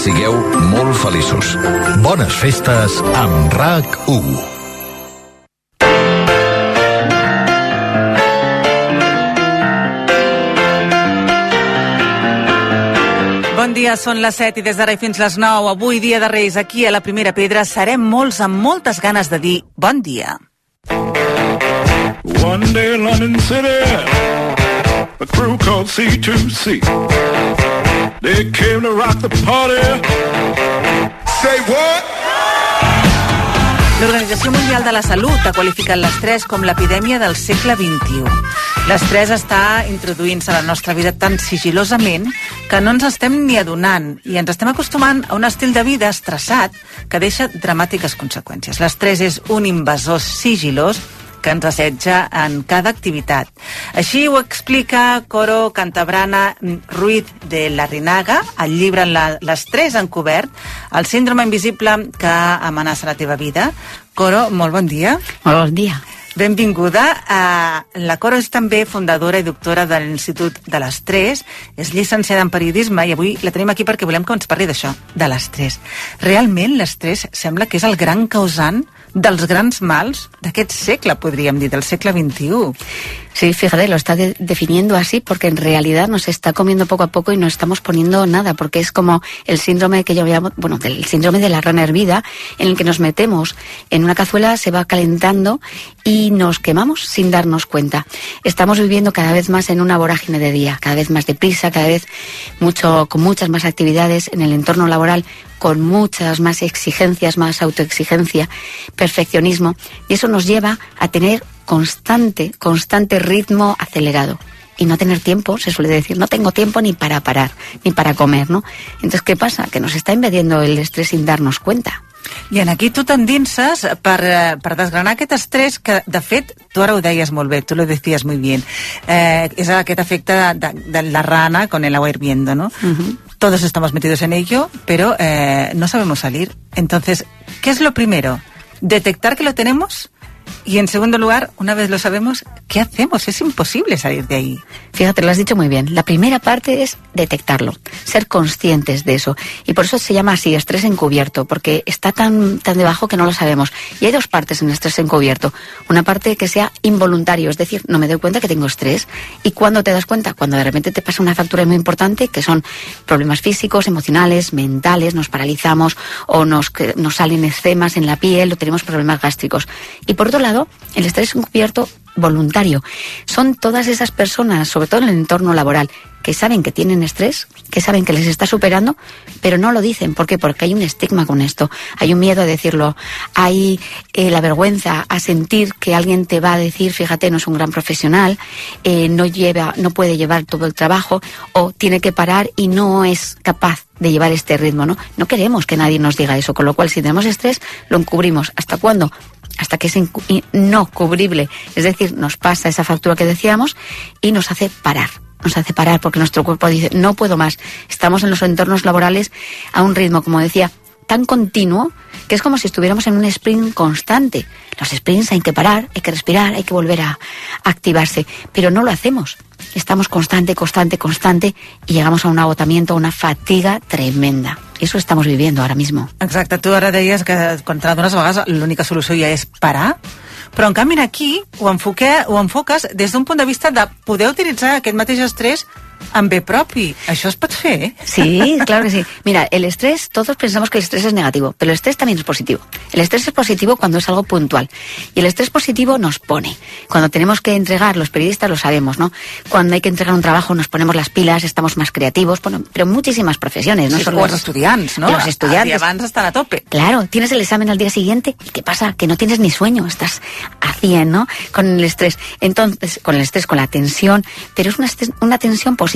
Sigueu molt feliços. Bones festes amb RAC1. Bon dia, són les 7 i des d'ara i fins les 9. Avui, dia de Reis, aquí a la Primera Pedra, serem molts amb moltes ganes de dir bon dia. One day in London City, a crew called C2C. They came to rock the party. Say what? L'Organització Mundial de la Salut ha qualificat l'estrès com l'epidèmia del segle XXI. L'estrès està introduint-se a la nostra vida tan sigilosament que no ens estem ni adonant i ens estem acostumant a un estil de vida estressat que deixa dramàtiques conseqüències. L'estrès és un invasor sigilós que ens assetja en cada activitat. Així ho explica Coro Cantabrana Ruiz de Larrinaga, al llibre La- L'estrès encobert, el síndrome invisible que amenaça la teva vida. Coro, molt bon dia. Molt bon dia. Benvinguda. Uh, la Coro és també fundadora i doctora de l'Institut de l'Estrès, és llicenciada en periodisme i avui la tenim aquí perquè volem que ens parli d'això, de l'estrès. Realment l'estrès sembla que és el gran causant dels grans mals d'aquest segle, podríem dir, del segle XXI. Sí, fíjate, lo está de- definiendo así porque en realidad nos está comiendo poco a poco y no estamos poniendo nada, porque es como el síndrome que yo bueno, del síndrome de la rana hervida, en el que nos metemos en una cazuela, se va calentando y nos quemamos sin darnos cuenta. Estamos viviendo cada vez más en una vorágine de día, cada vez más deprisa, cada vez mucho, con muchas más actividades en el entorno laboral, con muchas más exigencias, más autoexigencia, perfeccionismo, y eso nos lleva a tener constante, constante ritmo acelerado. Y no tener tiempo, se suele decir, no tengo tiempo ni para parar, ni para comer, ¿no? Entonces, ¿qué pasa? Que nos está invadiendo el estrés sin darnos cuenta. I en aquí tu t'endinses per, eh, per desgranar aquest estrès que, de fet, tu ara ho deies molt bé, tu lo decías muy bien. Eh, és aquest efecte de, de, de la rana con el agua hirviendo, ¿no? Todos estamos metidos en ello, pero eh, no sabemos salir. Entonces, ¿qué es lo primero? Detectar que lo tenemos y, en segundo lugar, una vez lo sabemos, ¿qué hacemos? Es imposible salir de ahí. Fíjate, lo has dicho muy bien. La primera parte es detectarlo, ser conscientes de eso. Y por eso se llama así, estrés encubierto, porque está tan, tan debajo que no lo sabemos. Y hay dos partes en estrés encubierto. Una parte que sea involuntario, es decir, no me doy cuenta que tengo estrés. ¿Y cuándo te das cuenta? Cuando de repente te pasa una factura muy importante, que son problemas físicos, emocionales, mentales, nos paralizamos o nos, nos salen eczemas en la piel o tenemos problemas gástricos. Y por lado, el estrés encubierto voluntario. Son todas esas personas, sobre todo en el entorno laboral, que saben que tienen estrés, que saben que les está superando, pero no lo dicen. ¿Por qué? Porque hay un estigma con esto, hay un miedo a decirlo, hay eh, la vergüenza a sentir que alguien te va a decir, fíjate, no es un gran profesional, eh, no lleva, no puede llevar todo el trabajo, o tiene que parar y no es capaz de llevar este ritmo, ¿no? No queremos que nadie nos diga eso, con lo cual si tenemos estrés, lo encubrimos. ¿Hasta cuándo? Hasta que es no cubrible. Es decir, nos pasa esa factura que decíamos y nos hace parar. Nos hace parar porque nuestro cuerpo dice, no puedo más. Estamos en los entornos laborales a un ritmo, como decía, tan continuo que es como si estuviéramos en un sprint constante. Los sprints hay que parar, hay que respirar, hay que volver a activarse, pero no lo hacemos. Estamos constante, constante, constante y llegamos a un agotamiento, a una fatiga tremenda. Eso estamos viviendo ahora mismo. Exacte, tu ara deies que quan te n'adones a vegades l'única solució ja és parar, però en canvi aquí ho, enfoque, ho enfoques des d'un punt de vista de poder utilitzar aquest mateix estrès en bé propi. Això es pot fer, eh? Sí, claro que sí. Mira, el estrés, todos pensamos que el estrés es negativo, pero el estrés también es positivo. El estrés es positivo cuando es algo puntual. Y el estrés positivo nos pone. Cuando tenemos que entregar, los periodistas lo sabemos, ¿no? Cuando hay que entregar un trabajo nos ponemos las pilas, estamos más creativos, bueno, pero muchísimas profesiones, no Sí, solo o els estudiants, no? Los estudiantes. Abans estan a tope. Claro, tienes el examen al día siguiente y ¿qué pasa? Que no tienes ni sueño, estás a 100, ¿no? Con el estrés. Entonces, con el estrés, con la tensión, pero es una, una tensión positiva.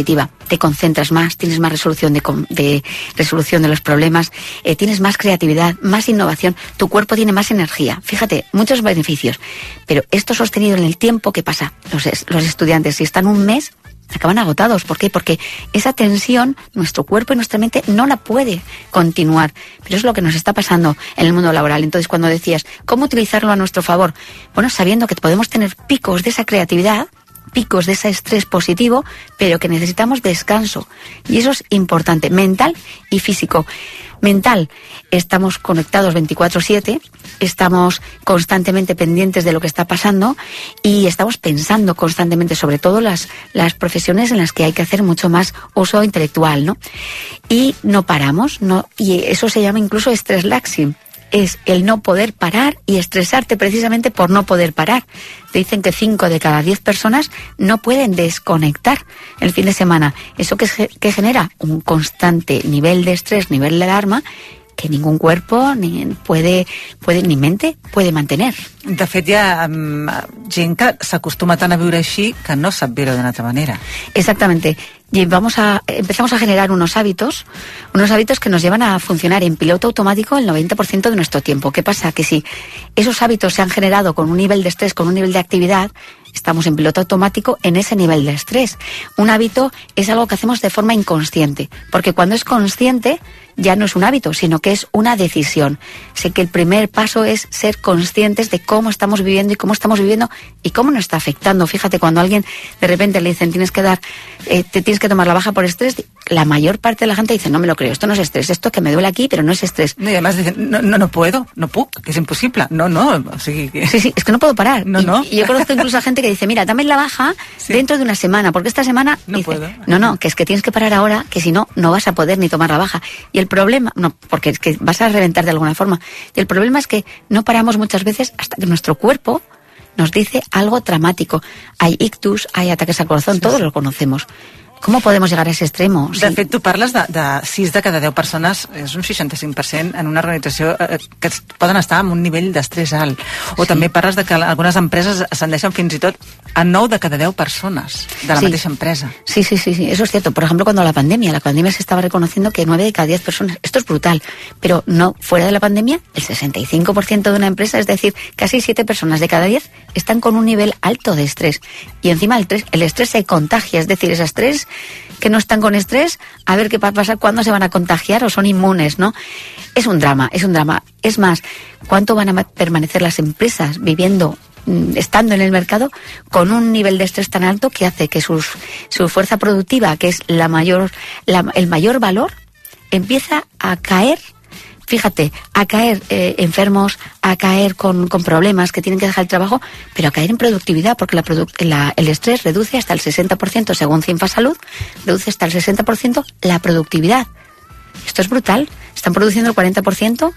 Te concentras más, tienes más resolución de, de resolución de los problemas, eh, tienes más creatividad, más innovación, tu cuerpo tiene más energía. Fíjate, muchos beneficios. Pero esto sostenido en el tiempo, ¿qué pasa? Los, los estudiantes, si están un mes, acaban agotados. ¿Por qué? Porque esa tensión, nuestro cuerpo y nuestra mente no la puede continuar. Pero es lo que nos está pasando en el mundo laboral. Entonces, cuando decías, ¿cómo utilizarlo a nuestro favor? Bueno, sabiendo que podemos tener picos de esa creatividad picos de ese estrés positivo, pero que necesitamos descanso. Y eso es importante, mental y físico. Mental, estamos conectados 24/7, estamos constantemente pendientes de lo que está pasando y estamos pensando constantemente, sobre todo las, las profesiones en las que hay que hacer mucho más uso intelectual, ¿no? Y no paramos, ¿no? Y eso se llama incluso estrés laxing es el no poder parar y estresarte precisamente por no poder parar. Te dicen que 5 de cada 10 personas no pueden desconectar el fin de semana. ¿Eso que, que genera? Un constante nivel de estrés, nivel de alarma, que ningún cuerpo ni puede, puede ni mente puede mantener. De fet, hi ha um, gent que s'acostuma tant a viure així que no sap viure d'una altra manera. Exactamente. Y vamos a, empezamos a generar unos hábitos, unos hábitos que nos llevan a funcionar en piloto automático el 90% de nuestro tiempo. ¿Qué pasa? Que si esos hábitos se han generado con un nivel de estrés, con un nivel de actividad, estamos en piloto automático en ese nivel de estrés. Un hábito es algo que hacemos de forma inconsciente, porque cuando es consciente ya no es un hábito, sino que es una decisión. Sé que el primer paso es ser conscientes de cómo estamos viviendo y cómo estamos viviendo y cómo nos está afectando. Fíjate, cuando alguien de repente le dicen tienes que dar, eh, te tienes que tomar la baja por estrés, la mayor parte de la gente dice no me lo creo, esto no es estrés, esto que me duele aquí, pero no es estrés. Y además dicen no, no, no puedo, no puedo, que es imposible. No, no, sigui que... Sí, sí, es que no puedo parar. No, y, no. y yo conozco incluso a gente que dice, mira, dame la baja Sí. dentro de una semana, porque esta semana No dice, puedo. no, no, que es que tienes que parar ahora, que si no, no vas a poder ni tomar la baja. Y el problema, no, porque es que vas a reventar de alguna forma. Y el problema es que no paramos muchas veces hasta que nuestro cuerpo nos dice algo dramático. Hay ictus, hay ataques al corazón, todos lo conocemos. ¿Cómo podemos llegar a ese extremo? De Sí. fet, tu parles de, de 6 de cada 10 persones, és un 65% en una organització eh, que es- poden estar en un nivell d'estrès alt. O també parles de que algunes empreses ascendeixen fins i tot a 9 de cada 10 persones de la Sí. mateixa empresa. Sí, sí, sí, sí, eso es cierto. Por ejemplo, cuando la pandemia, la pandemia se estaba reconociendo que 9 de cada 10 personas, esto es brutal, pero no fuera de la pandemia, el 65% de una empresa, es decir, casi 7 personas de cada 10 están con un nivel alto de estrés. Y encima el, tres- el estrés se contagia, es decir, ese estrés que no están con estrés, a ver qué va a pasar, cuándo se van a contagiar o son inmunes, ¿no? Es un drama, es un drama. Es más, ¿cuánto van a ma- permanecer las empresas viviendo mm, estando en el mercado con un nivel de estrés tan alto que hace que sus, su fuerza productiva, que es la mayor, la- el mayor valor, empieza a caer, fíjate, a caer eh, enfermos, a caer con, con problemas que tienen que dejar el trabajo, pero a caer en productividad, porque el estrés reduce hasta el 60%, según Cinfa Salud, reduce hasta el 60% la productividad. Esto es brutal. Están produciendo el 40%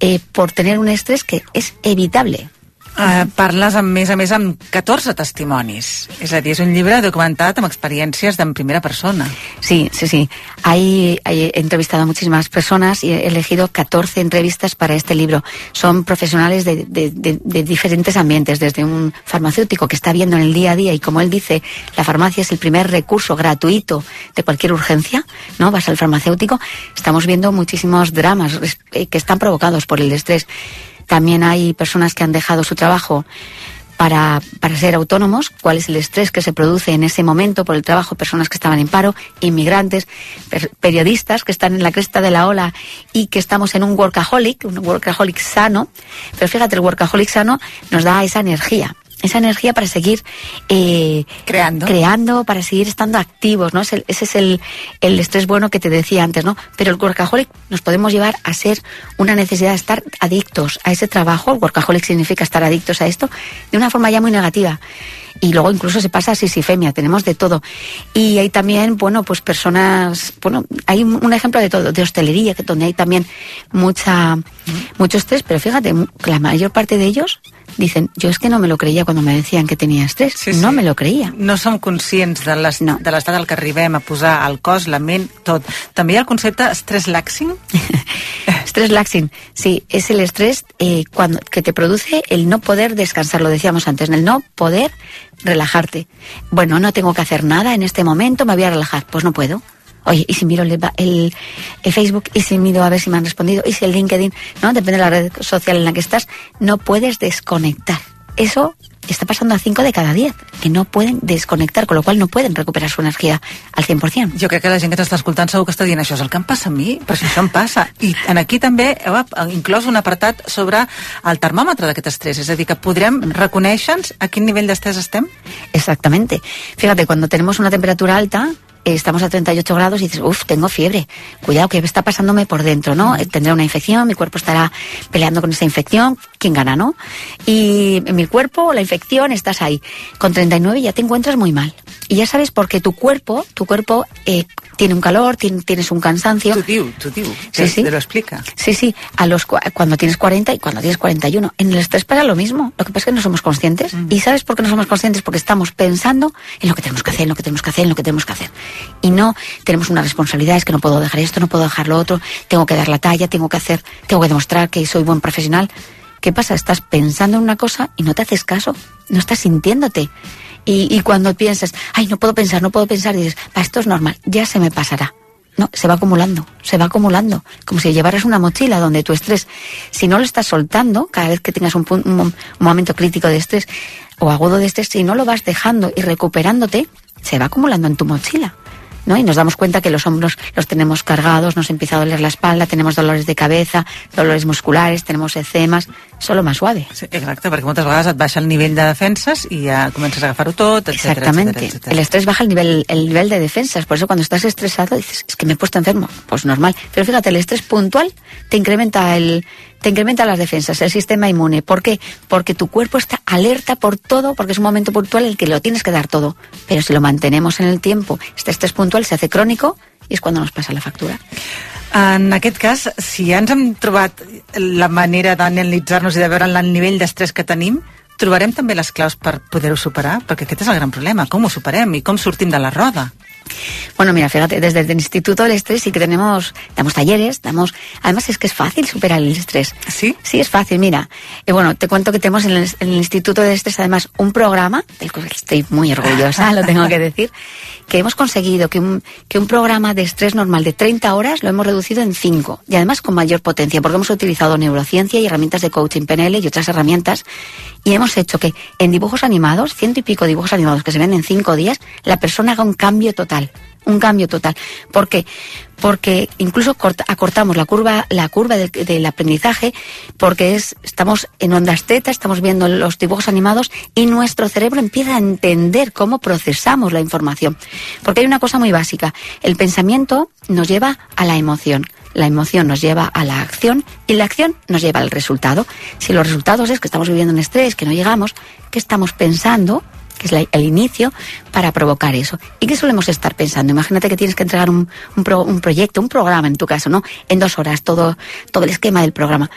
eh, por tener un estrés que es evitable. Uh, parles, a més a més, amb 14 testimonis. És a dir, és un llibre documentat amb experiències en primera persona. Sí, sí, sí. Ahí he entrevistado a muchísimas personas y he elegido 14 entrevistas para este libro. Son profesionales de, de- de- de diferentes ambientes, desde un farmacéutico que está viendo en el día a día y como él dice, la farmacia es el primer recurso gratuito de cualquier urgencia, ¿no? Vas al farmacéutico, estamos viendo muchísimos dramas eh, que están provocados por el estrés. También hay personas que han dejado su trabajo para, para ser autónomos, cuál es el estrés que se produce en ese momento por el trabajo, personas que estaban en paro, inmigrantes, per- periodistas que están en la cresta de la ola y que estamos en un workaholic, un workaholic sano, pero fíjate, el workaholic sano nos da esa energía, esa energía para seguir eh, Creando. creando, para seguir estando activos, ¿no? Es el- ese es el, el estrés bueno que te decía antes, ¿no? Pero el workaholic nos podemos llevar a ser una necesidad de estar adictos a ese trabajo. El workaholic significa estar adictos a esto de una forma ya muy negativa. Y luego incluso se pasa a sisifemia, tenemos de todo. Y hay también, bueno, pues personas, bueno, hay un ejemplo de todo, de hostelería, que donde hay también mucha, mucho estrés, pero fíjate, la mayor parte de ellos dicen, yo es que no me lo creía cuando me decían que tenía estrés, no me lo creía. No som conscients de l'es- No. de l'estat al que arribem a posar el cos, la ment, tot. També hi ha el concepte stress laxing. Estrés laxing, sí, es el estrés eh, cuando, que te produce el no poder descansar, lo decíamos antes, el no poder relajarte. Bueno, no tengo que hacer nada en este momento, me voy a relajar. Pues no puedo. Oye, ¿y si miro el, el- el Facebook? ¿Y si miro a ver si me han respondido? ¿Y si el LinkedIn? ¿No? Depende de la red social en la que estás. No puedes desconectar. Eso está pasando a 5 de cada 10, que no pueden desconectar, con lo cual no pueden recuperar su energía al 100%. Jo crec que la gent que t'està escoltant segur que està dient això és el que em passa a mi, però si això em passa. I en aquí també heu inclòs un apartat sobre el termòmetre d'aquest estrès, és a dir, que podrem reconèixer-nos a quin nivell d'estrès estem? Exactamente. Fíjate, cuando tenemos una temperatura alta, estamos a 38 grados y dices, uff, tengo fiebre. Cuidado, que está pasándome por dentro, ¿no? Eh, Tendré una infección, mi cuerpo estará peleando con esa infección. ¿Quién gana, no? Y mi cuerpo, la infección, estás ahí. Con 39 ya te encuentras muy mal. Y ya sabes porque tu cuerpo, tu cuerpo eh, tiene un calor, tiene- tienes un cansancio. Tu diu, tu diu, Sí, sí. te lo explica. Sí, sí, a los cua- cuando tienes 40 y cuando tienes 41. En el estrés pasa lo mismo. Lo que pasa es que no somos conscientes. ¿Y sabes por qué no somos conscientes? Porque estamos pensando en lo que tenemos que hacer, en lo que tenemos que hacer, en lo que tenemos que hacer. Y no tenemos una responsabilidad, es que no puedo dejar esto, no puedo dejar lo otro, tengo que dar la talla, tengo que hacer, tengo que demostrar que soy buen profesional. ¿Qué pasa? Estás pensando en una cosa y no te haces caso, no estás sintiéndote. Y, y cuando piensas, ay, no puedo pensar, no puedo pensar, dices, va, esto es normal, ya se me pasará. No, se va acumulando, se va acumulando. Como si llevaras una mochila donde tu estrés, si no lo estás soltando, cada vez que tengas un, un momento crítico de estrés o agudo de estrés, si no lo vas dejando y recuperándote, se va acumulando en tu mochila. ¿No? Y nos damos cuenta que los hombros los tenemos cargados, nos empieza a doler la espalda, tenemos dolores de cabeza, dolores musculares, tenemos eczemas, solo más suave. Sí, exacte, perquè moltes vegades et baixa el nivell de defenses i ja comences a agafar-ho tot, etc. Exactamente. El estrés baja el nivel, el nivel de defensas. Por eso cuando estás estresado dices, es que me he puesto enfermo. Pues normal. Pero fíjate, el estrés puntual te incrementa el, te incrementa las defensas, el sistema inmune. ¿Por qué? Porque tu cuerpo está alerta por todo, porque es un momento puntual en el que lo tienes que dar todo. Pero si lo mantenemos en el tiempo, este estrés puntual se hace crónico y es cuando nos pasa la factura. En aquest cas, si ja ens hem trobat la manera d'analitzar-nos i de veure el nivell d'estrès que tenim, trobarem també les claus per poder-ho superar, perquè aquest és el gran problema, com ho superem i com sortim de la roda. Bueno, mira, fíjate, desde el Instituto del Estrés sí que tenemos, damos talleres, damos, además es que es fácil superar el estrés. ¿Sí? Sí, es fácil, mira. Eh, bueno, te cuento que tenemos en el, en el Instituto del Estrés además un programa, del cual estoy muy orgullosa, lo tengo que decir, que hemos conseguido que un, que un programa de estrés normal de 30 horas lo hemos reducido en 5 y además con mayor potencia porque hemos utilizado neurociencia y herramientas de coaching PNL y otras herramientas y hemos hecho que en dibujos animados, ciento y pico dibujos animados que se ven en 5 días, la persona haga un cambio total. Un cambio total. ¿Por qué? Porque incluso corta- acortamos la curva, la curva del, aprendizaje, porque es, estamos en ondas teta, estamos viendo los dibujos animados y nuestro cerebro empieza a entender cómo procesamos la información. Porque hay una cosa muy básica. El pensamiento nos lleva a la emoción. La emoción nos lleva a la acción y la acción nos lleva al resultado. Si los resultados es que estamos viviendo un estrés, que no llegamos, ¿qué estamos pensando? Que es la- el inicio para provocar eso. ¿Y qué solemos estar pensando? Imagínate que tienes que entregar un, un pro- un proyecto, un programa en tu caso, ¿no? En dos horas, todo, todo el esquema del programa.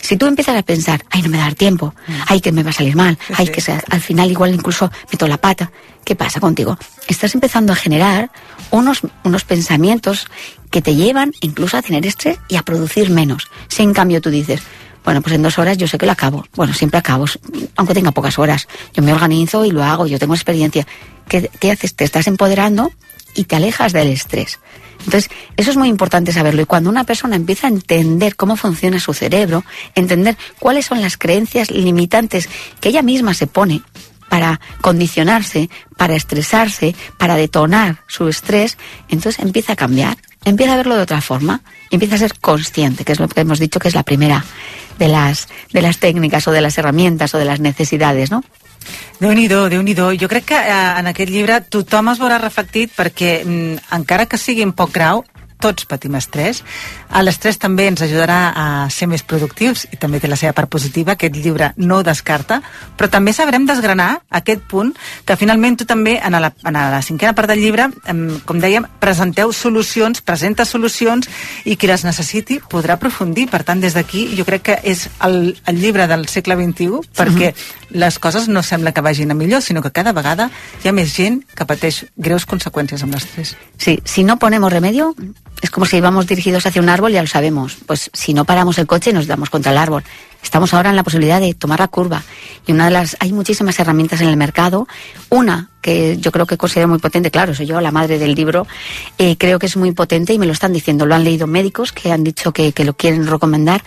Si tú empiezas a pensar, ay, no me va a dar tiempo, ay, que me va a salir mal, ay, que se- al final igual incluso meto la pata, ¿qué pasa contigo? Estás empezando a generar unos, unos pensamientos que te llevan incluso a tener estrés y a producir menos. Si en cambio tú dices, bueno, pues en dos horas yo sé que lo acabo. Bueno, siempre acabo, aunque tenga pocas horas. Yo me organizo y lo hago, yo tengo experiencia. ¿Qué, qué haces? Te estás empoderando y te alejas del estrés. Entonces, eso es muy importante saberlo. Y cuando una persona empieza a entender cómo funciona su cerebro, entender cuáles son las creencias limitantes que ella misma se pone para condicionarse, para estresarse, para detonar su estrés, entonces empieza a cambiar, empieza a verlo de otra forma, empieza a ser consciente, que es lo que hemos dicho que es la primera de las, de las técnicas o de las herramientas o de las necesidades, ¿no? Déu nhi déu Jo crec que eh, en aquest llibre tothom es veurà reflectit perquè, mm, encara que sigui en poc grau, tots patim estrès. A L'estrès també ens ajudarà a ser més productius i també té la seva part positiva. Aquest llibre no ho descarta, però també sabrem desgranar aquest punt que finalment tu també, en la, en la cinquena part del llibre, em, com dèiem, presenteu solucions, presenta solucions i qui les necessiti podrà aprofundir. Per tant, des d'aquí jo crec que és el, el llibre del segle XXI perquè les coses no sembla que vagin a millor, sinó que cada vegada hi ha més gent que pateix greus conseqüències amb l'estrès. Sí, si no ponemos remedio, Es como si íbamos dirigidos hacia un árbol, ya lo sabemos. Pues si no paramos el coche, nos damos contra el árbol. Estamos ahora en la posibilidad de tomar la curva. Y una de las, hay muchísimas herramientas en el mercado. Una que yo creo que considero muy potente, claro, soy yo la madre del libro, eh, creo que es muy potente y me lo están diciendo. Lo han leído médicos que han dicho que, que lo quieren recomendar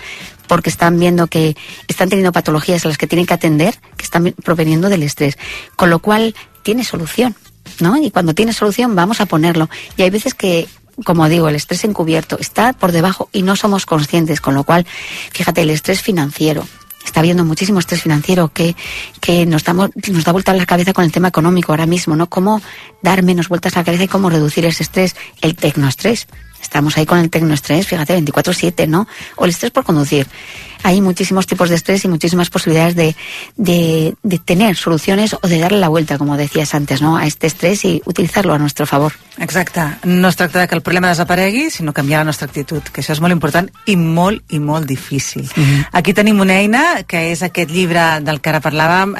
porque están viendo que están teniendo patologías a las que tienen que atender que están proveniendo del estrés. Con lo cual, tiene solución. ¿No? Y cuando tiene solución vamos a ponerlo. Y hay veces que como digo, el estrés encubierto está por debajo y no somos conscientes, con lo cual, fíjate, el estrés financiero. Está habiendo muchísimo estrés financiero que, que nos, damos, nos da vuelta a la cabeza con el tema económico ahora mismo, ¿no? Cómo dar menos vueltas a la cabeza y cómo reducir ese estrés, el tecnoestrés. Estamos ahí con el tecnoestrés, fíjate, 24-7, ¿no? O el estrés por conducir hay muchísimos tipos de estrés y muchísimas posibilidades de, de, de, tener soluciones o de darle la vuelta, como decías antes, no? a este estrés i utilitzar-lo a nostre favor. Exacte. No es tracta de que el problema desaparegui, sinó canviar la nostra actitud, que això és molt important i molt i molt difícil. Mm -hmm. Aquí tenim una eina, que és aquest llibre del que ara parlàvem,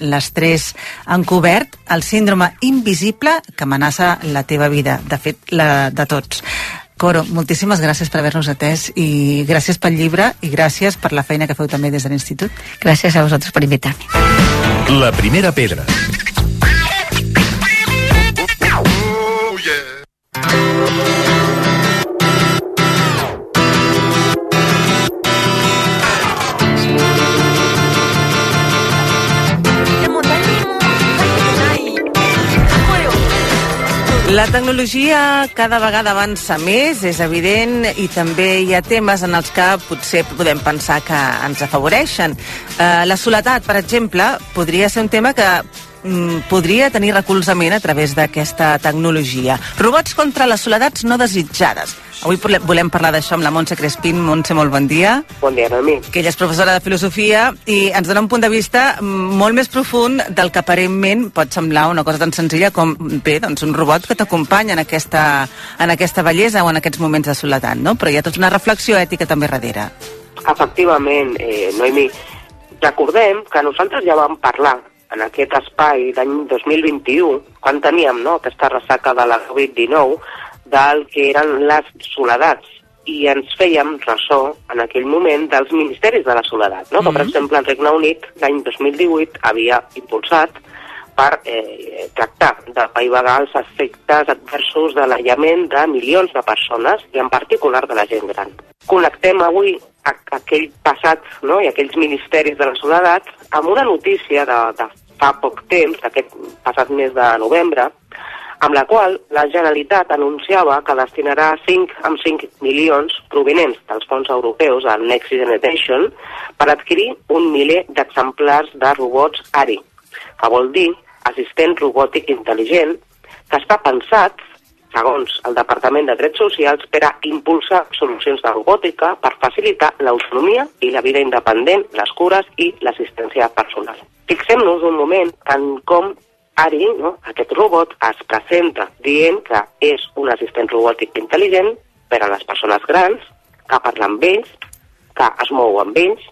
l'estrès encobert, el síndrome invisible que amenaça la teva vida, de fet, la de tots. Coro, moltíssimes gràcies per haver-nos atès i gràcies pel llibre i gràcies per la feina que feu també des de l'Institut. Gràcies a vosaltres per invitar-me. La primera pedra. Oh, yeah. La tecnologia cada vegada avança més, és evident, i també hi ha temes en els que potser podem pensar que ens afavoreixen. Eh, la soledat, per exemple, podria ser un tema que podria tenir recolzament a través d'aquesta tecnologia. Robots contra les soledats no desitjades. Avui volem parlar d'això amb la Montse Crespin. Montse, molt bon dia. Bon dia, Noemi. que ella és professora de filosofia i ens dona un punt de vista mm, molt més profund del que aparentment pot semblar una cosa tan senzilla com bé, doncs un robot que t'acompanya en, aquesta, en aquesta bellesa o en aquests moments de soledat, no? Però hi ha tota una reflexió ètica també darrere. Efectivament, eh, Noemi, recordem que nosaltres ja vam parlar en aquest espai d'any 2021, quan teníem no, aquesta ressaca de la Covid-19, del que eren les soledats i ens fèiem ressò en aquell moment dels ministeris de la soledat, no? que per Mhm. exemple el Regne Unit l'any 2018 havia impulsat per eh, tractar de paivagar els efectes adversos de l'aïllament de milions de persones i en particular de la gent gran. Connectem avui aquell passat no? i aquells ministeris de la soledat amb una notícia de, de fa poc temps, d'aquest passat mes de novembre, amb la qual la Generalitat anunciava que destinarà 5 amb 5 milions provenents dels fons europeus al Next Generation per adquirir un miler d'exemplars de robots ARI, que vol dir assistent robòtic intel·ligent, que està pensat, segons el Departament de Drets Socials, per a impulsar solucions de robòtica per facilitar l'autonomia i la vida independent, les cures i l'assistència personal. Fixem-nos un moment en com Ari, no, aquest robot, es presenta dient que és un assistent robòtic intel·ligent per a les persones grans, que parla amb ells, que es mou amb ells,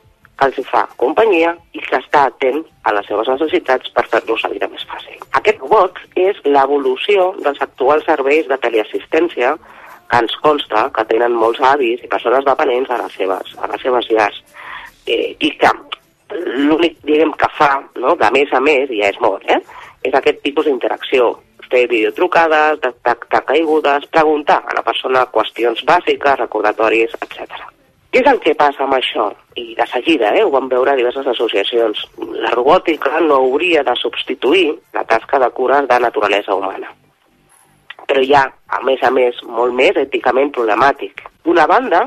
els fa companyia i que està atent a les seves necessitats per fer-los la vida més fàcil. Aquest robot és l'evolució dels actuals serveis de teleassistència que ens consta que tenen molts avis i persones dependents a les seves, a les seves llars. Eh, I que l'únic, diguem, que fa, no, de més a més, ja és molt, eh, és aquest tipus d'interacció. Fer videotrucades, detectar caigudes, preguntar a la persona qüestions bàsiques, recordatoris, etc. Què és el que passa amb això? I de seguida, eh, ho vam veure diverses associacions. La robòtica no hauria de substituir la tasca de cures de naturalesa humana. Però hi ha, a més a més, molt més èticament problemàtic. D'una banda,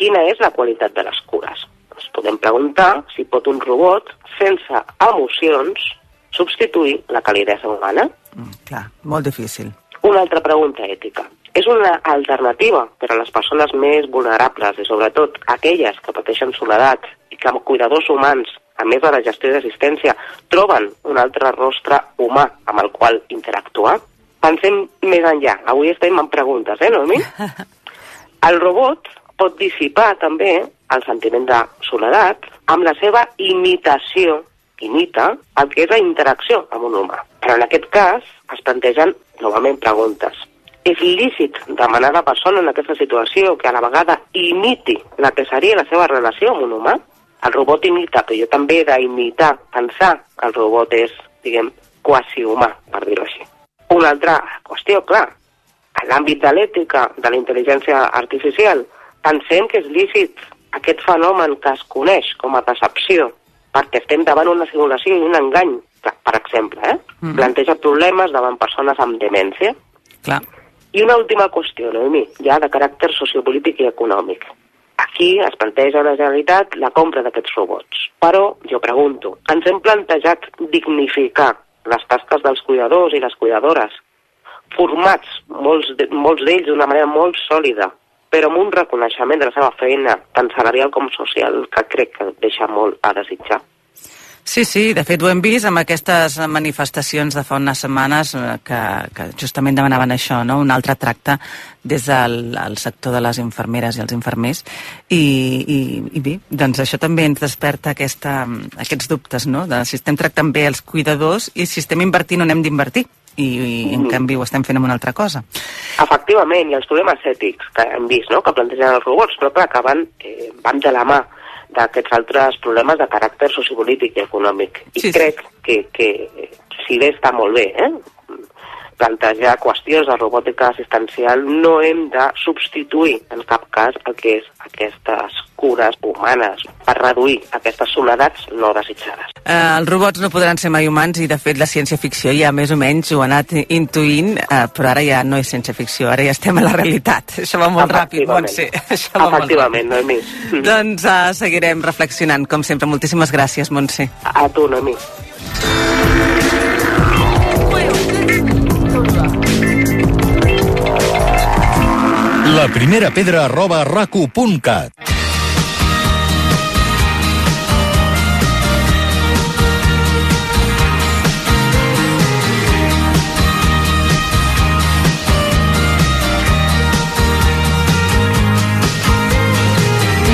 quina és la qualitat de les cures? Ens podem preguntar si pot un robot, sense emocions, substituir la calidesa humana? Mm, clar, molt difícil. Una altra pregunta ètica. És una alternativa per a les persones més vulnerables i sobretot aquelles que pateixen soledat i que amb cuidadors humans, a més de la gestió d'assistència, troben un altre rostre humà amb el qual interactuar? Pensem més enllà. Avui estem en preguntes, eh, Noemi? El robot pot dissipar també el sentiment de soledat amb la seva imitació, imita el que és la interacció amb un humà. Però en aquest cas es plantegen novament preguntes. És lícit demanar a la persona en aquesta situació que a la vegada imiti la que seria la seva relació amb un humà? El robot imita, però jo també he d'imitar, pensar que el robot és, diguem, quasi humà, per dir-ho així. Una altra qüestió, clar, en l'àmbit de l'ètica, de la intel·ligència artificial, pensem que és lícit aquest fenomen que es coneix com a decepció, perquè estem davant una simulació i un engany, per exemple, eh? Mhm. planteja problemes davant persones amb demència. Clar. I una última qüestió, Noemi, ja de caràcter sociopolític i econòmic. Aquí es planteja a la Generalitat la compra d'aquests robots. Però, jo pregunto, ens hem plantejat dignificar les tasques dels cuidadors i les cuidadores, formats, molts de- molts d'ells d'una manera molt sòlida, però amb un reconeixement de la seva feina, tant salarial com social, que crec que deixa molt a desitjar. Sí, sí, de fet ho hem vist amb aquestes manifestacions de fa unes setmanes eh, que, que justament demanaven això, no? un altre tracte des del el sector de les infermeres i els infermers i, i, i bé, doncs això també ens desperta aquesta, aquests dubtes, no? de si estem tractant bé els cuidadors i si estem invertint on hem d'invertir i, i en Mm. canvi ho estem fent amb una altra cosa. Efectivament, i els problemes ètics que hem vist, no?, que plantegen els robots, però clar, que van, eh, van de la mà d'aquests altres problemes de caràcter sociopolític i econòmic. I Sí, sí. crec que, que si bé està molt bé, eh?, plantejar qüestions de robòtica assistencial no hem de substituir en cap cas el que és aquestes cures humanes per reduir aquestes soledats no desitjades. Eh, els robots no podran ser mai humans i de fet la ciència-ficció ja més o menys ho ha anat intuint, eh, però ara ja no és ciència-ficció, ara ja estem a la realitat. Això va molt ràpid. Montse. Això va molt Efectivament, Noemi. ràpid. Doncs uh, seguirem reflexionant, com sempre. Moltíssimes gràcies, Montse. A tu, Noemi. La primera pedra arroba racu.cat.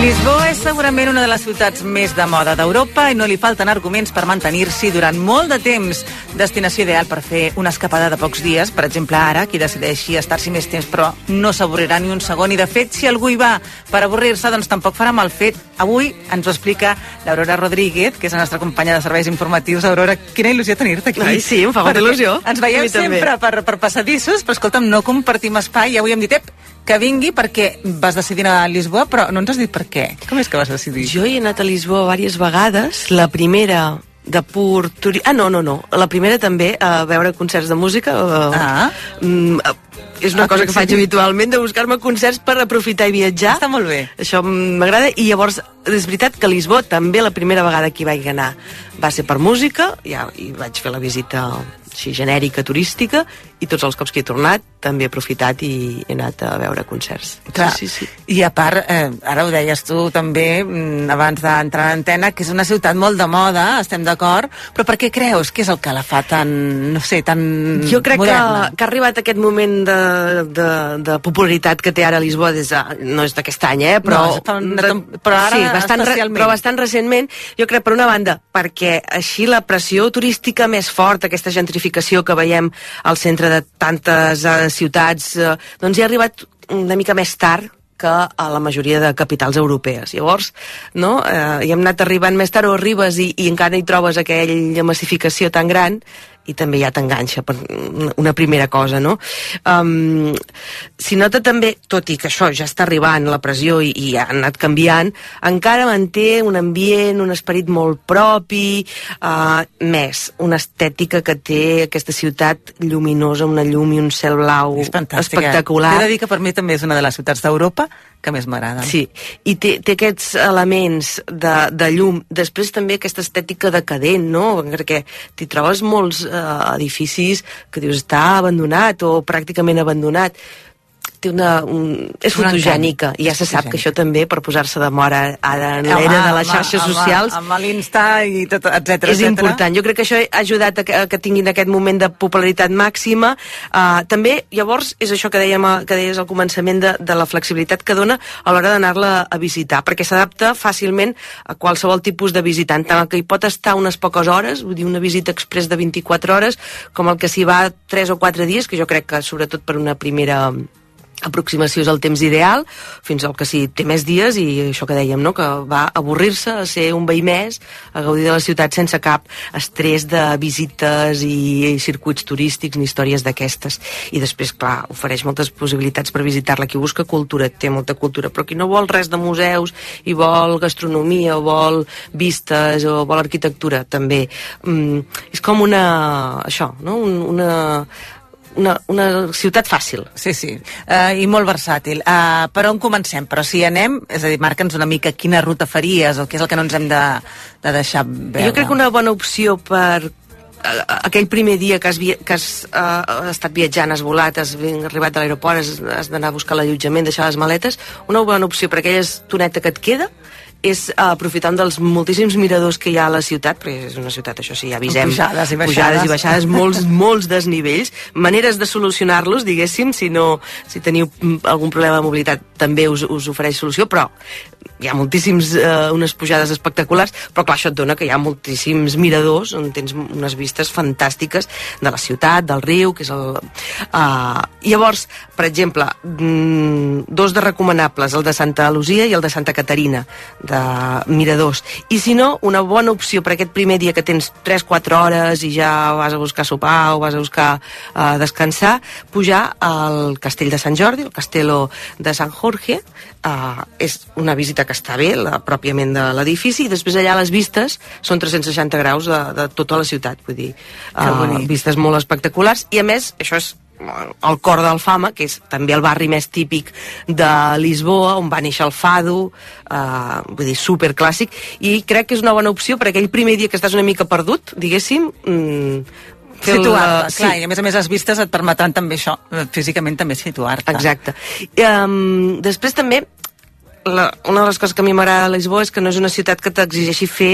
Lisboa és segurament una de les ciutats més de moda d'Europa i no li falten arguments per mantenir-s'hi durant molt de temps. Destinació ideal per fer una escapada de pocs dies, per exemple ara, qui decideixi estar-s'hi més temps però no s'avorrirà ni un segon i de fet si algú hi va per avorrir-se doncs tampoc farà mal fet. Avui ens ho explica l'Aurora Rodríguez, que és la nostra companya de serveis informatius. Aurora, quina il·lusió tenir-te aquí. Ai, sí, em fa molta il·lusió. Ens veiem sempre per, per passadissos, però escolta'm, no compartim espai i avui hem dit, ep, que vingui perquè vas decidir anar a Lisboa, però no ens has dit per què. Com és que vas decidir? Jo he anat a Lisboa diverses vegades. La primera de pur turi... Ah, no, no, no. La primera també a veure concerts de música. eh, Ah. mm, eh, és una Ah, cosa que sí. faig habitualment, de buscar-me concerts per aprofitar i viatjar. Està molt bé. Això m'agrada. I llavors, és veritat que a Lisboa també la primera vegada que hi vaig anar va ser per música, ja hi vaig fer la visita així genèrica, turística, i tots els cops que he tornat també he aprofitat i he anat a veure concerts. Clar. Sí, sí, sí. I a part, eh, ara ho deies tu també, mm, abans d'entrar a l'antena, que és una ciutat molt de moda, estem d'acord, però per què creus que és el que la fa tan, no sé, tan Jo crec que, moderna? que ha arribat aquest moment de, de, de popularitat que té ara Lisboa des de, no és d'aquest any, eh? però, No, una tem- però ara sí, bastant, re- especialment. però bastant recentment, jo crec per una banda, perquè així la pressió turística més forta, aquesta gentrificació que veiem al centre de tantes eh, ciutats, eh, doncs hi ha arribat una mica més tard que a la majoria de capitals europees. Llavors, no, eh, hi hem anat arribant més tard o arribes i, i encara hi trobes aquella massificació tan gran i també ja t'enganxa per una- primera cosa, no? Um, si nota també, tot i que això ja està arribant, la pressió, i, i ha anat canviant, encara manté un ambient, un esperit molt propi, uh, més una estètica que té aquesta ciutat lluminosa, una llum i un cel blau És espectacular. T'he de dir que per mi també és una de les ciutats d'Europa que més m'agraden. Sí, i té, té aquests elements de, de llum. Després també aquesta estètica decadent, no? Perquè t'hi trobes molts eh, edificis que dius està abandonat o pràcticament abandonat. Té una, un, és Un fotogènica, i ja se sap que això també, per posar-se de mora ara en l'era de les xarxes amb, socials, Amb, amb l'Insta i tot, etc. és important. Jo crec que això ha ajudat a que, a que tinguin aquest moment de popularitat màxima. Uh, també, llavors, és això que, dèiem, que deies al començament de, de la flexibilitat que dona a l'hora d'anar-la a visitar, perquè s'adapta fàcilment a qualsevol tipus de visitant, tant el que hi pot estar unes poques hores, vull dir, una visita express de 24 hores, com el que s'hi va 3 o 4 dies, que jo crec que sobretot per una primera aproximació és el temps ideal, fins al que sí té més dies i això que dèiem, no? que va avorrir-se a ser un veí més, a gaudir de la ciutat sense cap estrès de visites i, i circuits turístics ni històries d'aquestes. I després, clar, ofereix moltes possibilitats per visitar-la. Qui busca cultura té molta cultura, però qui no vol res de museus i vol gastronomia o vol vistes o vol arquitectura, també. Mm, és com una... això, no? Un, una una, una ciutat fàcil. Sí, sí, uh, i molt versàtil. Uh, per on comencem? Però si anem, és a dir, marca'ns una mica quina ruta faries o què és el que no ens hem de, de deixar veure. Jo crec que una bona opció per eh, aquell primer dia que has, via- que has uh, estat viatjant, has volat, has arribat a l'aeroport, has, has d'anar a buscar l'allotjament, deixar les maletes, una bona opció per aquella estoneta que et queda és aprofitar un dels moltíssims miradors que hi ha a la ciutat, perquè és una ciutat, això sí, ja avisem, Pujades i baixades. pujades i baixades, molts, molts desnivells, maneres de solucionar-los, diguéssim, si, no, si teniu mm, algun problema de mobilitat també us, us ofereix solució, però hi ha moltíssims, eh, unes pujades espectaculars, però clar, això et dona que hi ha moltíssims miradors on tens unes vistes fantàstiques de la ciutat, del riu, que és el... Uh, llavors, per exemple, mm, dos de recomanables, el de Santa Lucia i el de Santa Caterina, de miradors. I si no, una bona opció per aquest primer dia que tens 3-4 hores i ja vas a buscar sopar o vas a buscar uh, descansar, pujar al castell de Sant Jordi, el Castello de Sant Jorge, uh, és una visita que està bé, la, pròpiament de l'edifici, i després allà les vistes són 360 graus de, de tota la ciutat, vull dir, uh, bonic. vistes molt espectaculars, i a més, això és el cor d'Alfama, que és també el barri més típic de Lisboa, on va néixer el Fado, eh, vull dir, superclàssic, i crec que és una bona opció per aquell primer dia que estàs una mica perdut, diguéssim, mm, Situar-te, sí. clar, i a més a més les vistes et permetran també això, eh, físicament també situar-te. Exacte. Um, després també la, una de les coses que a mi m'agrada de Lisboa és que no és una ciutat que t'exigeixi fer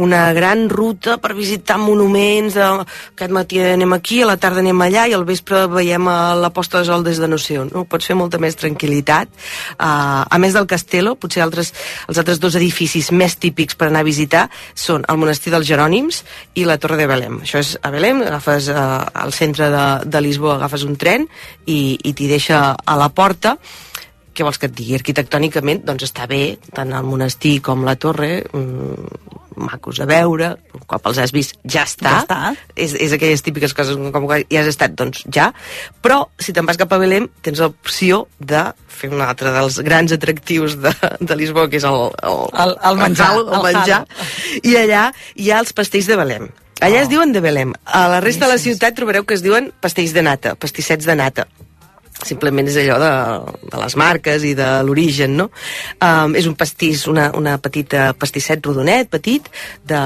una gran ruta per visitar monuments de, aquest matí anem aquí, a la tarda anem allà i al vespre veiem a la posta de sol des de no sé on. No? Pots fer molta més tranquil·litat. Uh, a més del Castello, potser altres, els altres dos edificis més típics per anar a visitar són el monestir dels Jerònims i la Torre de Belém. Això és a Belém, agafes uh, al centre de, de Lisboa, agafes un tren i, i t'hi deixa a la porta què vols que et digui? Arquitectònicament, doncs està bé, tant el monestir com la torre, mm, macos a veure, un cop els has vist, ja està. Ja està. És, és aquelles típiques coses com que ja has estat, doncs ja. Però, si te'n vas cap a Belém, tens l'opció de fer un altre dels grans atractius de, de Lisboa, que és el, el, El- el menjar, el, el menjar. I allà hi ha els pastells de Belém. Allà Oh. es diuen de Belém. A la resta de la ciutat trobareu que es diuen pastells de nata, pastissets de nata simplement és allò de, de les marques i de l'origen, no? Um, és un pastís, una, una petita pastisset rodonet, petit, de,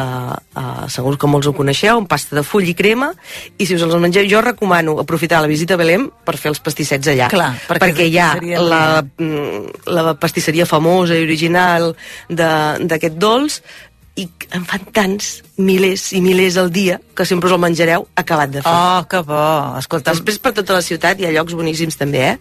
uh, segur que molts ho coneixeu, amb pasta de full i crema, i si us els mengeu, jo recomano aprofitar la visita a Belém per fer els pastissets allà. Clar, perquè perquè hi ha seria la, mm, la pastisseria famosa i original de- d'aquest dolç, i en fan tants, milers i milers al dia, que sempre us el menjareu acabat de fer. Oh, que bo. Escolta, Després per tota la ciutat hi ha llocs boníssims també, eh?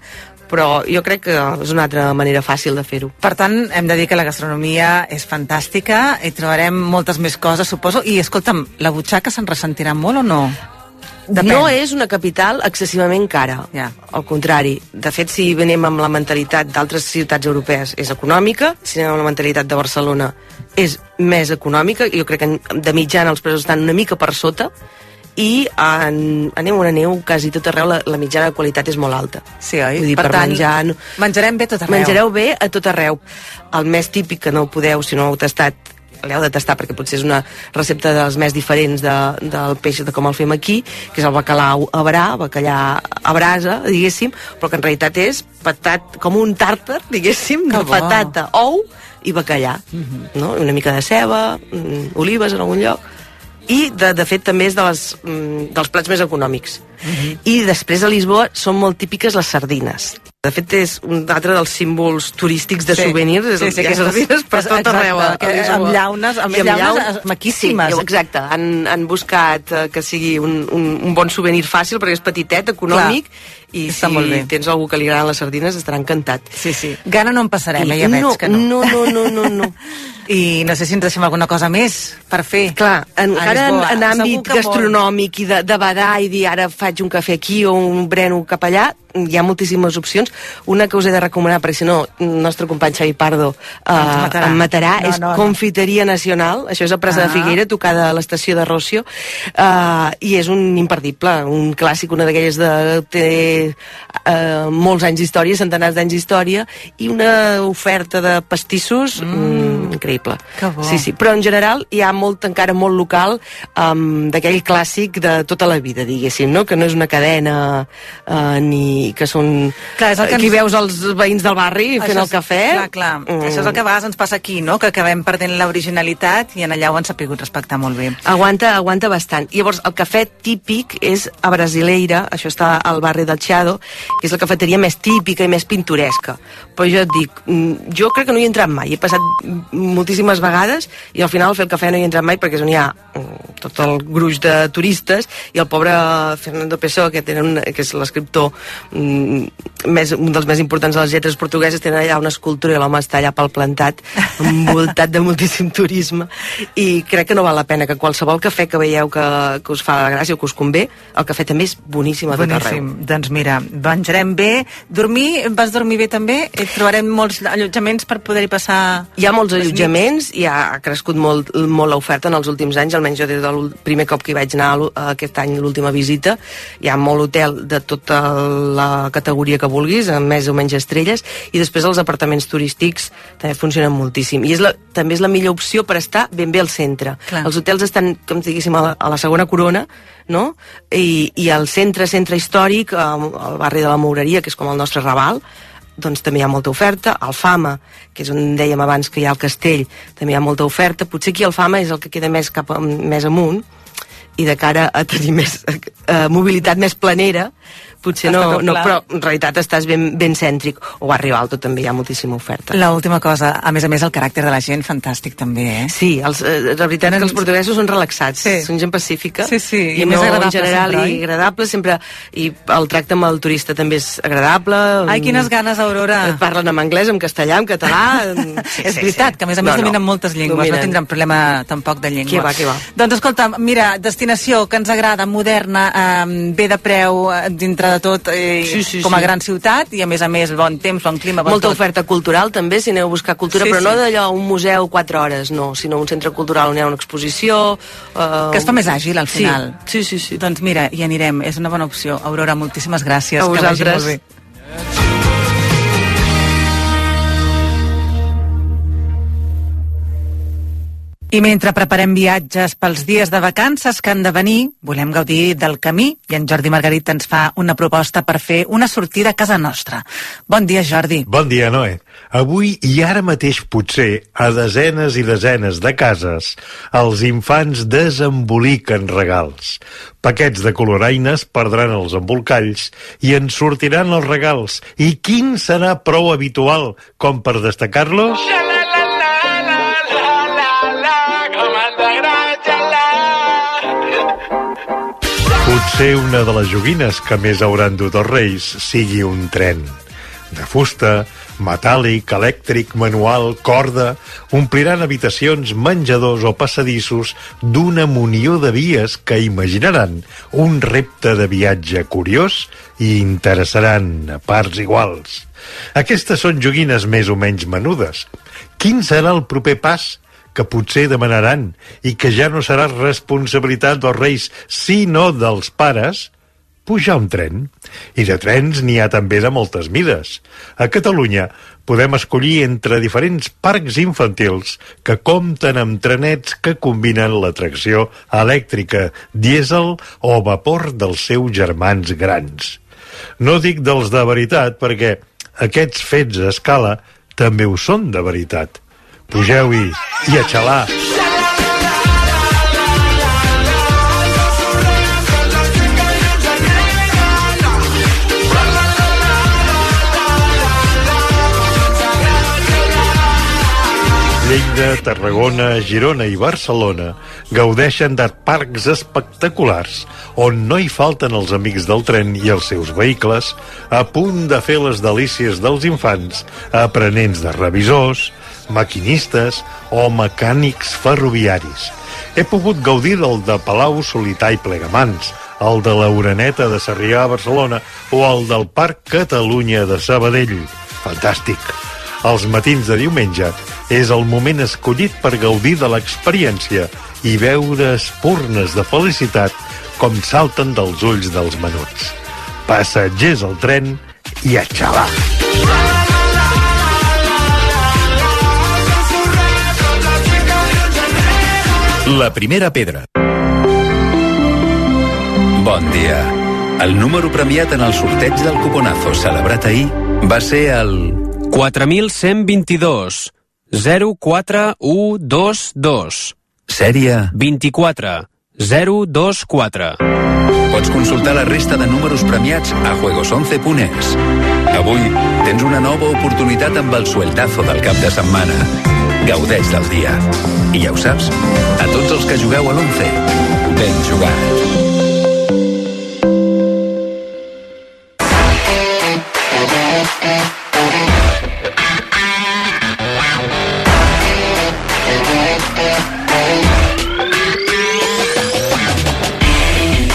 Però jo crec que és una altra manera fàcil de fer-ho. Per tant, hem de dir que la gastronomia és fantàstica i trobarem moltes més coses, suposo. I, escolta'm, la butxaca se'n ressentirà molt o no? Depèn. No és una capital excessivament cara. Ja. Al contrari. De fet, si venim amb la mentalitat d'altres ciutats europees, és econòmica. Si anem amb la mentalitat de Barcelona, és més econòmica. Jo crec que de mitjana els preus estan una mica per sota i en, anem on aneu, quasi tot arreu la, la mitjana de qualitat és molt alta. Sí, oi? Vull dir, per, tant, menjar... no- menjarem bé tot arreu. Menjareu bé a tot arreu. El més típic que no ho podeu, si no ho heu tastat, l'heu de tastar perquè potser és una recepta dels més diferents de, del peix de com el fem aquí, que és el bacalao a bra, bacallà a brasa, diguéssim, però que en realitat és patat, com un tàrtar, diguéssim, Que de bo. patata, ou i bacallà, no? I una mica de ceba, mm, olives en algun lloc, i de, de fet també és de les, mm, dels plats més econòmics. I després a Lisboa són molt típiques les sardines. De fet, és un altre dels símbols turístics de Sí. souvenirs. És, Sí, sí, aquestes- sardines per tot exacte, arreu. a- Lisboa. amb llaunes- amb I llaunes maquíssimes. Sí, exacte. Han, han buscat eh, que sigui un, un, un bon souvenir fàcil, perquè és petitet, econòmic, i està si molt bé. tens algú que li agraden les sardines, estarà encantat. Sí, sí. Gana no en passarem, eh? ja veig no, que no. no, no, no, no, no. I no sé si ens deixem alguna cosa més per fer. Clar, encara en, Lisboa. en àmbit que molt. gastronòmic i de, de badar i dir ara faig un cafè aquí o un breno cap allà, hi ha moltíssimes opcions. Una que us he de recomanar, perquè si no, el nostre company Xavi Pardo eh, matarà. em matarà, No, és no, no. Confiteria Nacional, això és a Presa Ah. de Figuera, tocada a l'estació de Rocio, eh, i és un imperdible, un clàssic, una d'aquelles de... té eh, molts anys d'història, centenars d'anys d'història, i una oferta de pastissos mm. increïble. Que bo. Sí, sí, però en general hi ha molt, encara molt local um, d'aquell clàssic de tota la vida, diguéssim, no? que no és una cadena uh, ni que són... Clar, és el que Aquí ens- veus els veïns del barri fent Això el és- cafè. Clar, clar. Mm. Això és el que a vegades ens passa aquí, no? Que acabem perdent l'originalitat i en allà ho han sapigut respectar molt bé. Aguanta, aguanta bastant. I llavors, el cafè típic és a Brasileira, això està al barri del Chiado, que és la cafeteria més típica i més pintoresca. Però jo et dic, mm, jo crec que no hi he entrat mai. He passat moltíssimes vegades i al final al fer el cafè no hi he entrat mai perquè és on hi ha mm, tot el gruix de turistes i el pobre Fernando Pessoa, que, tenen, que és l'escriptor mm, més, un dels més importants de les lletres portugueses, tenen allà una escultura i l'home està allà pel plantat, envoltat de moltíssim turisme i crec que no val la pena que qualsevol cafè que veieu que, que us fa gràcia o que us convé, el cafè també és boníssim a tot arreu. Boníssim. Doncs mira, menjarem bé. Dormir, vas dormir bé també? Eh, Trobarem molts allotjaments per poder-hi passar... Hi ha molts allotjaments, i ha crescut molt, molt l'oferta en els últims anys, almenys jo des del primer cop que hi vaig anar aquest any, l'última visita, hi ha molt hotel de tota la categoria que vulguis, amb més o menys estrelles, i després els apartaments turístics també funcionen moltíssim. I és la, també és la millor opció per estar ben bé al centre. Clar. Els hotels estan, com si diguéssim, a la, a la segona corona, no? I, i al centre, centre històric, al barri de la Moureria, que és com el nostre Raval, doncs també hi ha molta oferta. Al Fama, que és on dèiem abans que hi ha el castell, també hi ha molta oferta. Potser aquí el Fama és el que queda més, cap, més amunt, i de cara a tenir més eh, mobilitat més planera, potser no, no, però en realitat estàs ben, ben cèntric. O a Rio Alto també hi ha moltíssima oferta. L'última cosa, a més a més, el caràcter de la gent, fantàstic també, eh? Sí, els, eh, la veritat és que els portuguesos són relaxats, Sí. són gent pacífica Sí, sí, i i, més no, agradables en general sempre, i agradable sempre i el tracte amb el turista també és agradable Ai, quines ganes, Aurora. Et parlen en anglès, en castellà, en català sí, és veritat, que a més a més No, no. dominen moltes llengües, Dominen. no tindran problema tampoc de llengua. Què va, què va. Doncs escolta, mira, destinació que ens agrada, moderna, eh, bé de preu, eh, dintre de tot, eh, Sí, sí, com a sí. gran ciutat, i a més a més bon temps, bon clima, bon molta tot. oferta cultural també, si aneu a buscar cultura, Sí, però no sí. d'allò un museu quatre hores, no, sinó un centre cultural on hi ha una exposició... Eh, Que es fa més àgil, al final. Sí, sí, sí. sí. Doncs mira, hi anirem, és una bona opció. Aurora, moltíssimes gràcies. A que vagi vosaltres. molt bé. I mentre preparem viatges pels dies de vacances que han de venir, volem gaudir del camí i en Jordi Margarit ens fa una proposta per fer una sortida a casa nostra. Bon dia, Jordi. Bon dia, Noé. Avui i ara mateix potser a desenes i desenes de cases els infants desemboliquen regals. Paquets de coloraines perdran els embolcalls i en sortiran els regals. I quin serà prou habitual com per destacar-los? Potser una de les joguines que més hauran dut els reis sigui un tren. De fusta, metàl·lic, elèctric, manual, corda, ompliran habitacions, menjadors o passadissos d'una munió de vies que imaginaran un repte de viatge curiós i interessaran a parts iguals. Aquestes són joguines més o menys menudes. Quin serà el proper pas que potser demanaran i que ja no serà responsabilitat dels reis, sinó dels pares, pujar un tren. I de trens n'hi ha també de moltes mides. A Catalunya podem escollir entre diferents parcs infantils que compten amb trenets que combinen l'atracció elèctrica, dièsel o vapor dels seus germans grans. No dic dels de veritat perquè aquests fets a escala també ho són de veritat. Pugeu-hi i a xalar! Lleida, Tarragona, Girona i Barcelona gaudeixen de parcs espectaculars on no hi falten els amics del tren i els seus vehicles a punt de fer les delícies dels infants, aprenents de revisors, maquinistes o mecànics ferroviaris. He pogut gaudir del de Palau, Solità i Plegamans, el de la Uraneta de Sarrià a Barcelona o el del Parc Catalunya de Sabadell. Fantàstic! Els matins de diumenge és el moment escollit per gaudir de l'experiència i veure espurnes de felicitat com salten dels ulls dels menuts. Passatgers al tren i a xalar. La primera pedra. Bon dia. El número premiat en el sorteig del cuponazo celebrat ahir va ser el 4122 04122 sèrie. 24 024 Pots consultar la resta de números premiats a juegos11.es. Avui tens una nova oportunitat amb el sueltazo del cap de setmana. Gaudeix del dia. I ja ho saps, a tots els que jugueu a l'11, ben jugat.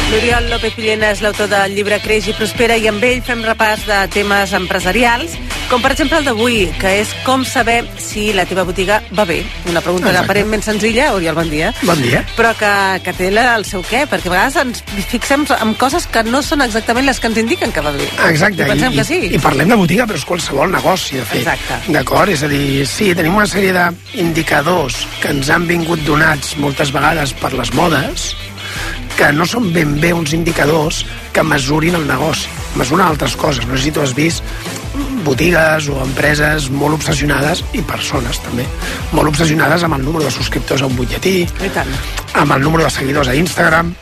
L'Oriol López Pillena és l'autor del llibre Creix i Prospera i amb ell fem repàs de temes empresarials, com per exemple el d'avui, que és com saber si la teva botiga va bé. Una pregunta Exacte. aparentment senzilla, Oriol, bon dia. Bon dia. Però que, que té la- el seu què, perquè a vegades ens fixem en coses que no són exactament les que ens indiquen que va bé. Exacte, I i, que sí. i parlem de botiga, però és qualsevol negoci, de fet. Exacte. D'acord? És a dir, sí, tenim una sèrie d'indicadors que ens han vingut donats moltes vegades per les modes, que no són ben bé uns indicadors que mesurin el negoci. Mesuren altres coses. No sé si tu has vist botigues o empreses molt obsessionades, i persones també, molt obsessionades amb el número de subscriptors a un butlletí, I tant. amb el número de seguidors a Instagram,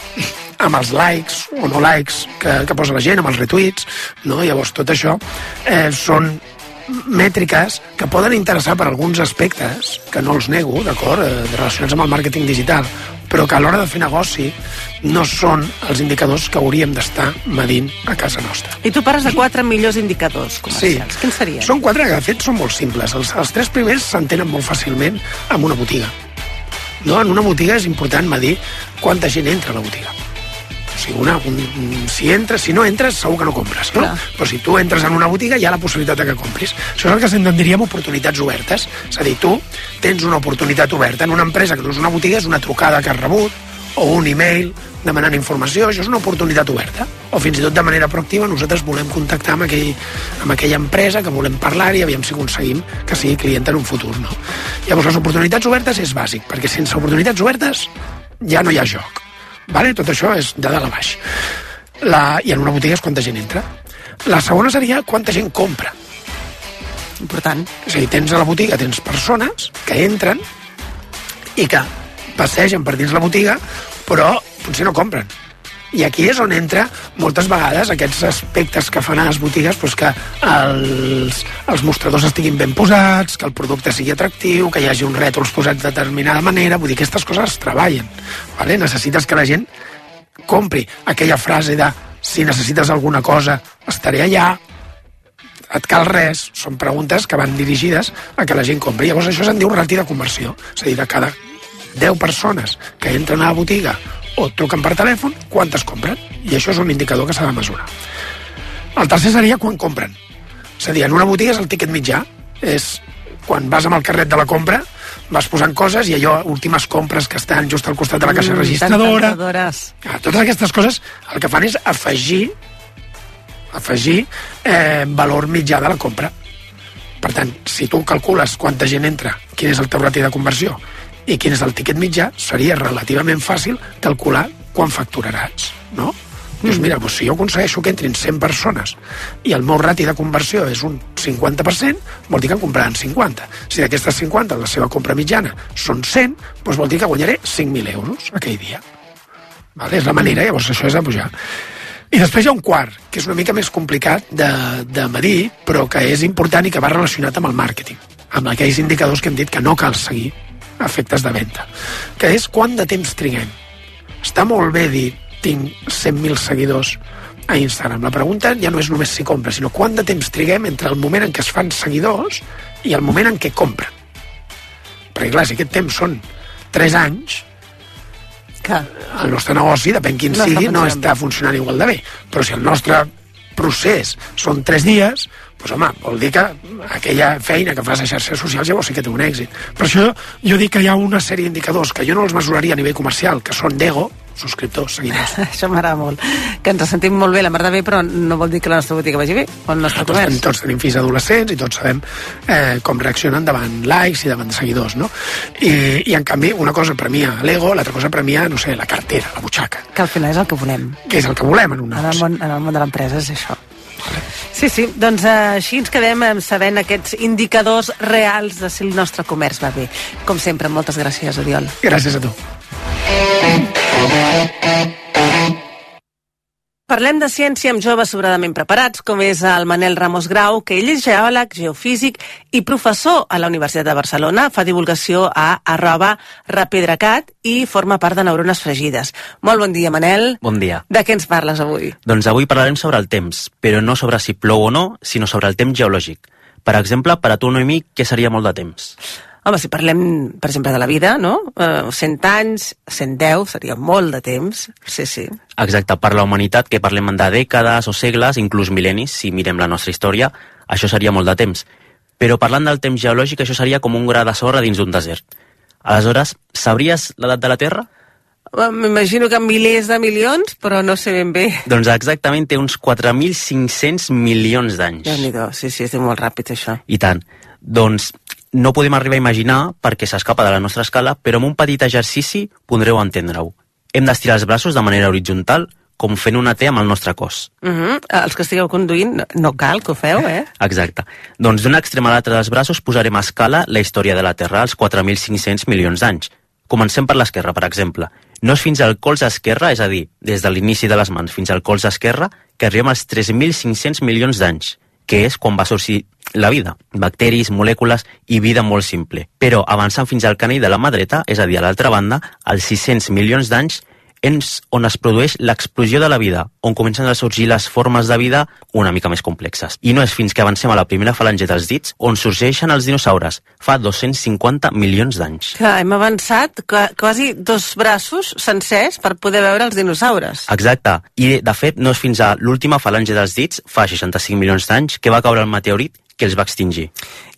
amb els likes o no likes que, que posa la gent, amb els retuits, no? Llavors, tot això eh, són mètriques que poden interessar per alguns aspectes, que no els nego, d'acord, eh, relacionats amb el màrqueting digital, però que a l'hora de fer negoci no són els indicadors que hauríem d'estar medint a casa nostra. I tu parles de quatre millors indicadors Sí, comercials. Quins serien? són quatre que de fet són molt simples. Els, els tres primers s'entenen molt fàcilment amb una botiga. No? En una botiga és important medir quanta gent entra a la botiga. Sigui, una, un, un- si entres, si no entres, segur que no compres, no? Clar. Però si tu entres en una botiga, hi ha la possibilitat de que compris. Això és el que s'entendríem oportunitats obertes. És a dir, tu tens una oportunitat oberta en una empresa que no és una botiga, és una trucada que has rebut, o un e-mail demanant informació, això és una oportunitat oberta. O fins i tot de manera proactiva nosaltres volem contactar amb, aquell, amb aquella empresa que volem parlar i aviam si aconseguim que sigui client en un futur. No? Llavors, les oportunitats obertes és bàsic, perquè sense oportunitats obertes ja no hi ha joc. Vale? Tot això és de dalt a baix. La, I en una botiga és quanta gent entra. La segona seria quanta gent compra. Important. És a dir, tens a la botiga, tens persones que entren i que passegen per dins la botiga, però potser no compren. I aquí és on entra moltes vegades aquests aspectes que fan a les botigues doncs que els, els mostradors estiguin ben posats, que el producte sigui atractiu, que hi hagi uns rètols posats de determinada manera, vull dir, aquestes coses es treballen. Vale? Necessites que la gent compri aquella frase de si necessites alguna cosa, estaré allà, et cal res, són preguntes que van dirigides a que la gent compri. Llavors això se'n diu rati de conversió. És a dir, de cada 10 persones que entren a la botiga o truquen per telèfon, quantes compren? I això és un indicador que s'ha de mesurar. El tercer seria quan compren. És a dir, en una botiga és el tiquet mitjà. És quan vas amb el carret de la compra, vas posant coses i allò, últimes compres que estan just al costat de la caixa registradora, Registradores. Ah, totes aquestes coses el que fan és afegir afegir eh, valor mitjà de la compra. Per tant, si tu calcules quanta gent entra, quin és el teu rati de conversió i quin és el tiquet mitjà, seria relativament fàcil calcular quan facturaràs, no? Dius, mira, doncs si jo aconsegueixo que entrin 100 persones i el meu rati de conversió és un 50%, vol dir que en compraran 50. Si d'aquestes 50 la seva compra mitjana són 100, doncs vol dir que guanyaré 5.000 euros aquell dia. Vale? És la manera, llavors això és de pujar. I després hi ha un quart, que és una mica més complicat de, de medir, però que és important i que va relacionat amb el màrqueting. amb aquells indicadors que hem dit que no cal seguir a efectes de venda, que és quant de temps triguem. Està molt bé dir tinc 100.000 seguidors a Instagram. La pregunta ja no és només si compra, sinó quant de temps triguem entre el moment en què es fan seguidors i el moment en què compren. Perquè clar, si aquest temps són 3 anys, Que... el nostre negoci, depèn quin No està sigui, no està funcionant igual de bé. Però si el nostre procés són 3 dies, doncs home, vol dir que aquella feina que fas a xarxes socials llavors sí que té un èxit. Per això jo dic que hi ha una sèrie d'indicadors que jo no els mesuraria a nivell comercial, que són d'ego, subscriptors, seguidors. Això m'agrada molt. Que ens sentim molt bé, la mar de bé, però no vol dir que la nostra botiga vagi bé, o el nostre Tots, tenim, comerç. tots tenim fills adolescents i tots sabem eh, com reaccionen davant likes i davant de seguidors, no? I, I en canvi, una cosa premia l'ego, l'altra cosa premia, no sé, la cartera, la butxaca, Que al final és el que volem. que és el que volem en un En el negoci. món, en el món de l'empresa és això. Sí, sí, doncs eh, així ens quedem eh, sabent aquests indicadors reals de si el nostre comerç va bé. Com sempre, moltes gràcies, Oriol. Gràcies a tu. Parlem de ciència amb joves sobradament preparats, com és el Manel Ramos Grau, que ell és geòleg, geofísic i professor a la Universitat de Barcelona. Fa divulgació a arroba rapedracat i forma part de Neurones Fregides. Molt bon dia, Manel. Bon dia. De què ens parles avui? Doncs avui parlarem sobre el temps, però no sobre si plou o no, sinó sobre el temps geològic. Per exemple, per a tu no i mi, què seria molt de temps? Home, si parlem, per exemple, de la vida, no? Uh, 100 anys, 110, seria molt de temps. Sí, sí. Exacte, per la humanitat, que parlem de dècades o segles, inclús mil·lennis, si mirem la nostra història, això seria molt de temps. Però parlant del temps geològic, això seria com un gra de sorra dins d'un desert. Aleshores, sabries l'edat de la Terra? M'imagino que milers de milions, però no sé ben bé. Doncs exactament té uns 4.500 milions d'anys. déu nhi sí, sí, és molt ràpid, això. I tant. Doncs no podem arribar a imaginar perquè s'escapa de la nostra escala, però amb un petit exercici podreu entendre-ho. Hem d'estirar els braços de manera horitzontal, com fent una T amb el nostre cos. Uh -huh. Els que estigueu conduint, no- no cal que ho feu, eh? Exacte. Doncs d'un extrem a l'altre dels braços posarem a escala la història de la Terra als 4.500 milions d'anys. Comencem per l'esquerra, per exemple. No és fins al colze esquerre, és a dir, des de l'inici de les mans fins al colze esquerre, que arribem als 3.500 milions d'anys, que és quan va sorgir la vida. Bacteris, molècules i vida molt simple. Però avançant fins al canell de la mà dreta, és a dir, a l'altra banda, als 600 milions d'anys, és on es produeix l'explosió de la vida, on comencen a sorgir les formes de vida una mica més complexes. I no és fins que avancem a la primera falange dels dits on sorgeixen els dinosaures, fa 250 milions d'anys. Que hem avançat qua- quasi dos braços sencers per poder veure els dinosaures. Exacte. I, de fet, no és fins a l'última falange dels dits, fa 65 milions d'anys, que va caure el meteorit que els va extingir.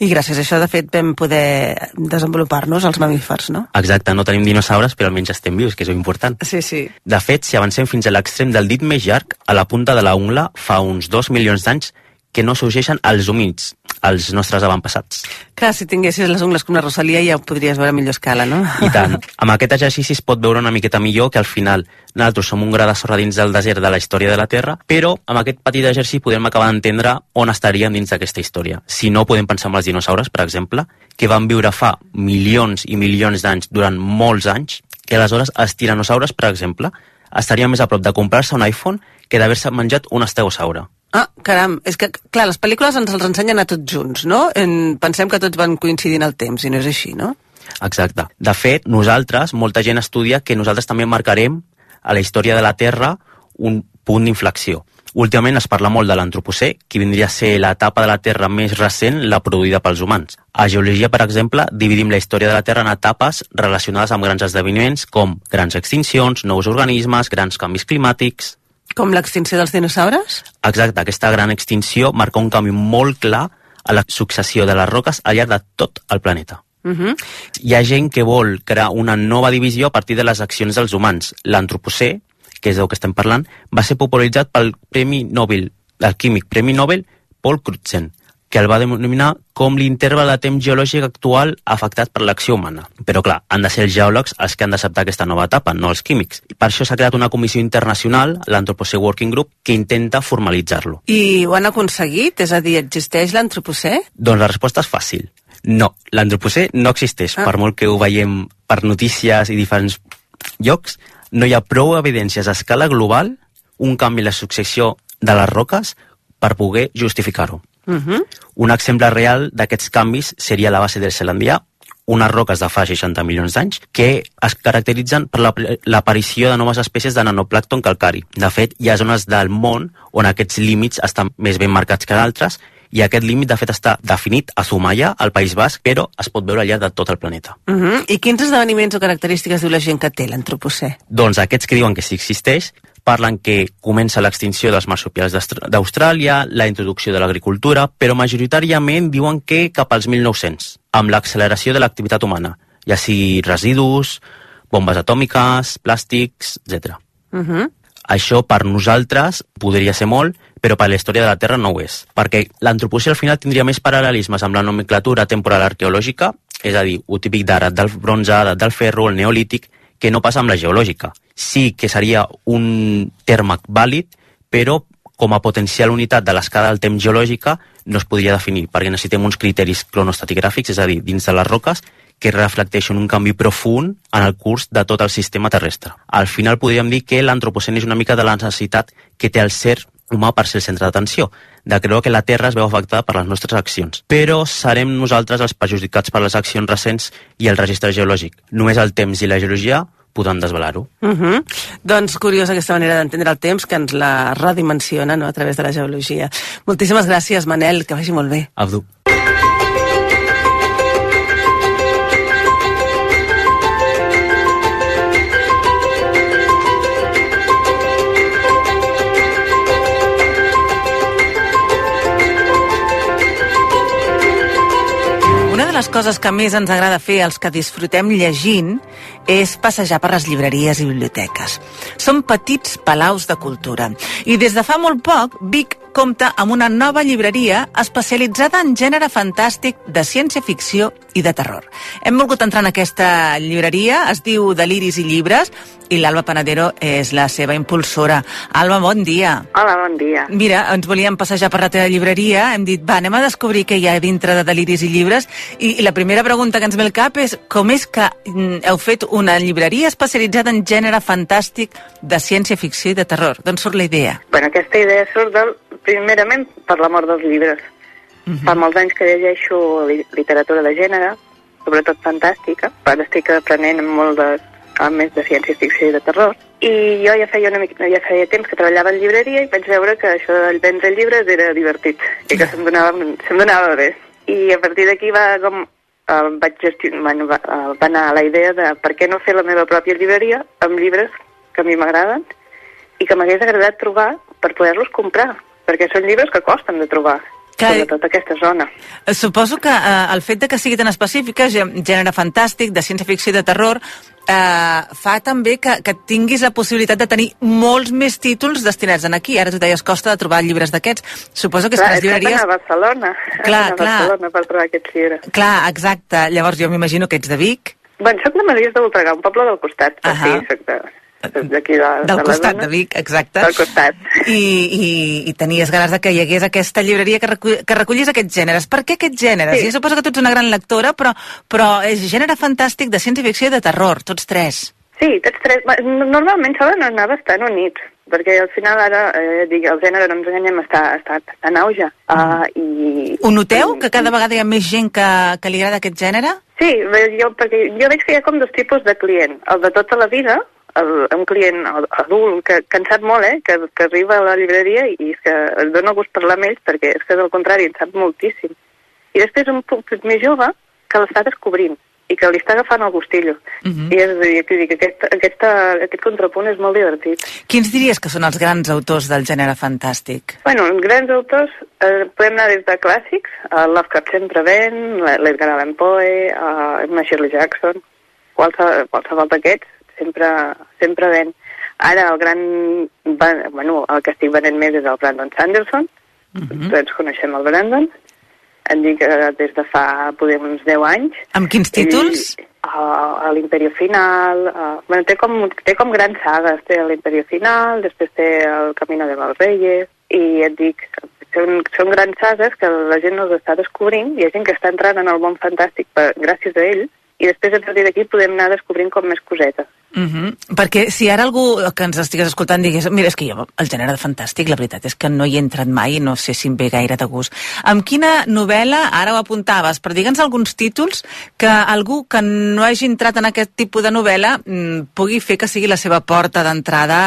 I gràcies a això, de fet, vam poder desenvolupar-nos els mamífers, no? Exacte, no tenim dinosaures, però almenys estem vius, que és important. Sí, sí. De fet, si avancem fins a l'extrem del dit més llarg, a la punta de la ungla, fa uns 2 milions d'anys que no sorgeixen els humits, els nostres avantpassats. Clar, si tinguessis les ungles com la Rosalia ja ho podries veure a millor escala, no? I tant. Amb aquest exercici es pot veure una miqueta millor que al final nosaltres som un gra de sorra dins del desert de la història de la Terra, però amb aquest petit exercici podem acabar d'entendre on estaríem dins d'aquesta història. Si no, podem pensar en els dinosaures, per exemple, que van viure fa milions i milions d'anys durant molts anys, que aleshores els tiranosaures, per exemple, estarien més a prop de comprar-se un iPhone que d'haver-se menjat un estegosaure. Ah, caram, és que, clar, les pel·lícules ens els ensenyen a tots junts, no? En, pensem que tots van coincidir en el temps, i no és així, no? Exacte. De fet, nosaltres, molta gent estudia que nosaltres també marcarem a la història de la Terra un punt d'inflexió. Últimament es parla molt de l'antropocè, que vindria a ser l'etapa de la Terra més recent, la produïda pels humans. A geologia, per exemple, dividim la història de la Terra en etapes relacionades amb grans esdeveniments com grans extincions, nous organismes, grans canvis climàtics... Com l'extinció dels dinosaures? Exacte, aquesta gran extinció marca un canvi molt clar a la successió de les roques al llarg de tot el planeta. Uh -huh. Hi ha gent que vol crear una nova divisió a partir de les accions dels humans. L'antropocè, que és del que estem parlant, va ser popularitzat pel Premi Nobel, el químic Premi Nobel Paul Crutzen, que el va denominar com l'interval de temps geològic actual afectat per l'acció humana. Però clar, han de ser els geòlegs els que han d'acceptar aquesta nova etapa, no els químics. I per això s'ha creat una comissió internacional, l'Anthropocè Working Group, que intenta formalitzar-lo. I ho han aconseguit? És a dir, existeix l'antropocè? Doncs la resposta és fàcil. No, l'antropocè no existeix. Ah. Per molt que ho veiem per notícies i diferents llocs, no hi ha prou evidències a escala global, un canvi en la successió de les roques, per poder justificar-ho. Uh -huh. Un exemple real d'aquests canvis seria la base del Zelandia, unes roques de fa 60 milions d'anys que es caracteritzen per la- l'aparició de noves espècies de nanoplàcton calcari. De fet, hi ha zones del món on aquests límits estan més ben marcats que d'altres i aquest límit, de fet, està definit a Zumaya, al País Basc, però es pot veure al llarg de tot el planeta. Uh -huh. I quins esdeveniments o característiques diu la gent que té l'antropocè? Doncs aquests que diuen que sí existeix parlen que comença l'extinció dels marsupials d'Aust- d'Austràlia, la introducció de l'agricultura, però majoritàriament diuen que cap als 1900, amb l'acceleració de l'activitat humana, ja sigui residus, bombes atòmiques, plàstics, etc. Uh -huh. Això per nosaltres podria ser molt, però per la història de la Terra no ho és. Perquè l'antropocè al final tindria més paral·lelismes amb la nomenclatura temporal arqueològica, és a dir, ho típic d'edat del bronze, del ferro, el neolític, que no passa amb la geològica. Sí que seria un terme vàlid, però com a potencial unitat de l'escala del temps geològica no es podria definir, perquè necessitem uns criteris cronostratigràfics, és a dir, dins de les roques, que reflecteixen un canvi profund en el curs de tot el sistema terrestre. Al final podríem dir que l'antropocè és una mica de la necessitat que té el ser humà per ser el centre d'atenció, de creure que la Terra es veu afectada per les nostres accions. Però serem nosaltres els perjudicats per les accions recents i el registre geològic. Només el temps i la geologia podran desvelar-ho. Uh -huh. Doncs curiós aquesta manera d'entendre el temps que ens la redimensiona no, a través de la geologia. Moltíssimes gràcies, Manel, que vagi molt bé. Abdu. Les coses que més ens agrada fer els que disfrutem llegint és passejar per les llibreries i biblioteques. Són petits palaus de cultura. I des de fa molt poc, Vic compta amb una nova llibreria especialitzada en gènere fantàstic de ciència-ficció i de terror. Hem volgut entrar en aquesta llibreria, es diu Deliris i Llibres, i l'Alba Panadero és la seva impulsora. Alba, bon dia. Hola, bon dia. Mira, ens volíem passejar per la teva llibreria, hem dit, va, anem a descobrir què hi ha dintre de Deliris i Llibres, i, i la primera pregunta que ens ve al cap és com és que mm, heu fet una llibreria especialitzada en gènere fantàstic de ciència-ficció i de terror? D'on surt la idea? Bueno, aquesta idea surt del, primerament per l'amor dels llibres. Uh -huh. Fa molts anys que llegeixo li, literatura de gènere, sobretot fantàstica, ara estic aprenent molt de, a més de ciència-ficció i de terror, i jo ja feia, una mica, ja feia temps que treballava en llibreria i vaig veure que això de vendre llibres era divertit i que se'm donava, se'm donava bé. I a partir d'aquí va com eh, vaig gestionar, bueno, va, eh, va anar la idea de per què no fer la meva pròpia llibreria amb llibres que a mi m'agraden i que m'hagués agradat trobar per poder-los comprar, perquè són llibres que costen de trobar, Clar. sobretot aquesta zona. Eh, Suposo que eh, el fet de que sigui tan específica, gè- gènere fantàstic, de ciència-ficció i de terror, eh, fa també que, que tinguis la possibilitat de tenir molts més títols destinats en aquí. Ara tu deies costa de trobar llibres d'aquests. Suposo que és clar, que les és que llibreries... a Barcelona, Clar, a clar. Barcelona per trobar aquests llibres. Clar, exacte. Llavors jo m'imagino que ets de Vic, Bueno, soc de Madies de Voltregà, un poble del costat, uh Ahà. sí, soc de, d'aquí de, del de costat zona. de Vic, exacte. Del costat. I, i, i tenies ganes de que hi hagués aquesta llibreria que, recull, que recollís aquests gèneres. Per què aquests gèneres? Sí. Jo suposo que tu ets una gran lectora, però, però és gènere fantàstic de ciència-ficció i de terror, tots tres. Sí, tots tres. Normalment solen anar bastant units, perquè al final ara, eh, dic, el gènere, no ens enganyem, està, està, està en auge. Uh, i... Ho noteu, que cada vegada hi ha més gent que, que li agrada aquest gènere? Sí, jo, perquè jo veig que hi ha com dos tipus de client. El de tota la vida, el, un client adult que cansat molt, eh, que, que arriba a la llibreria i és que es dona gust parlar amb ells perquè és que del contrari en sap moltíssim. I després un públic més jove que l'està descobrint i que li està agafant el gustillo. Uh -huh. I és a dir, que aquest, aquesta, aquest contrapunt és molt divertit. Quins diries que són els grans autors del gènere fantàstic? Bueno, grans autors, eh, podem anar des de clàssics, a Lovecraft sempre ven, l'Edgar Allan Poe, una Shirley Jackson, qualsevol, qualsevol d'aquests sempre, sempre ven. Ara el gran, bueno, el que estic venent més és el Brandon Sanderson, uh -huh. tots coneixem el Brandon, em dic eh, des de fa, poder, uns 10 anys. Amb quins títols? I, a, a l'Imperio Final, a, bueno, té com, té com grans sagues, té l'Imperio Final, després té el Camino de los Reyes, i et dic, són, són grans sagues que la gent no els està descobrint, hi ha gent que està entrant en el món fantàstic per, gràcies a ell, i després a partir d'aquí podem anar descobrint com més cosetes. Uh -huh. Perquè si ara algú que ens estigués escoltant digués mira, és que jo el gènere fantàstic, la veritat és que no hi he entrat mai no sé si em ve gaire de gust. Amb quina novel·la, ara ho apuntaves, però digue'ns alguns títols que algú que no hagi entrat en aquest tipus de novel·la mm, pugui fer que sigui la seva porta d'entrada,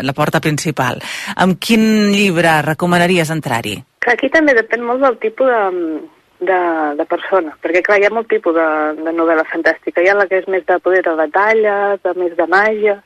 eh, la porta principal. Amb quin llibre recomanaries entrar-hi? Aquí també depèn molt del tipus de, de, de persona, perquè clar, hi ha molt tipus de, de novel·la fantàstica. Hi ha la que és més de poder de batalla, de més de màgia,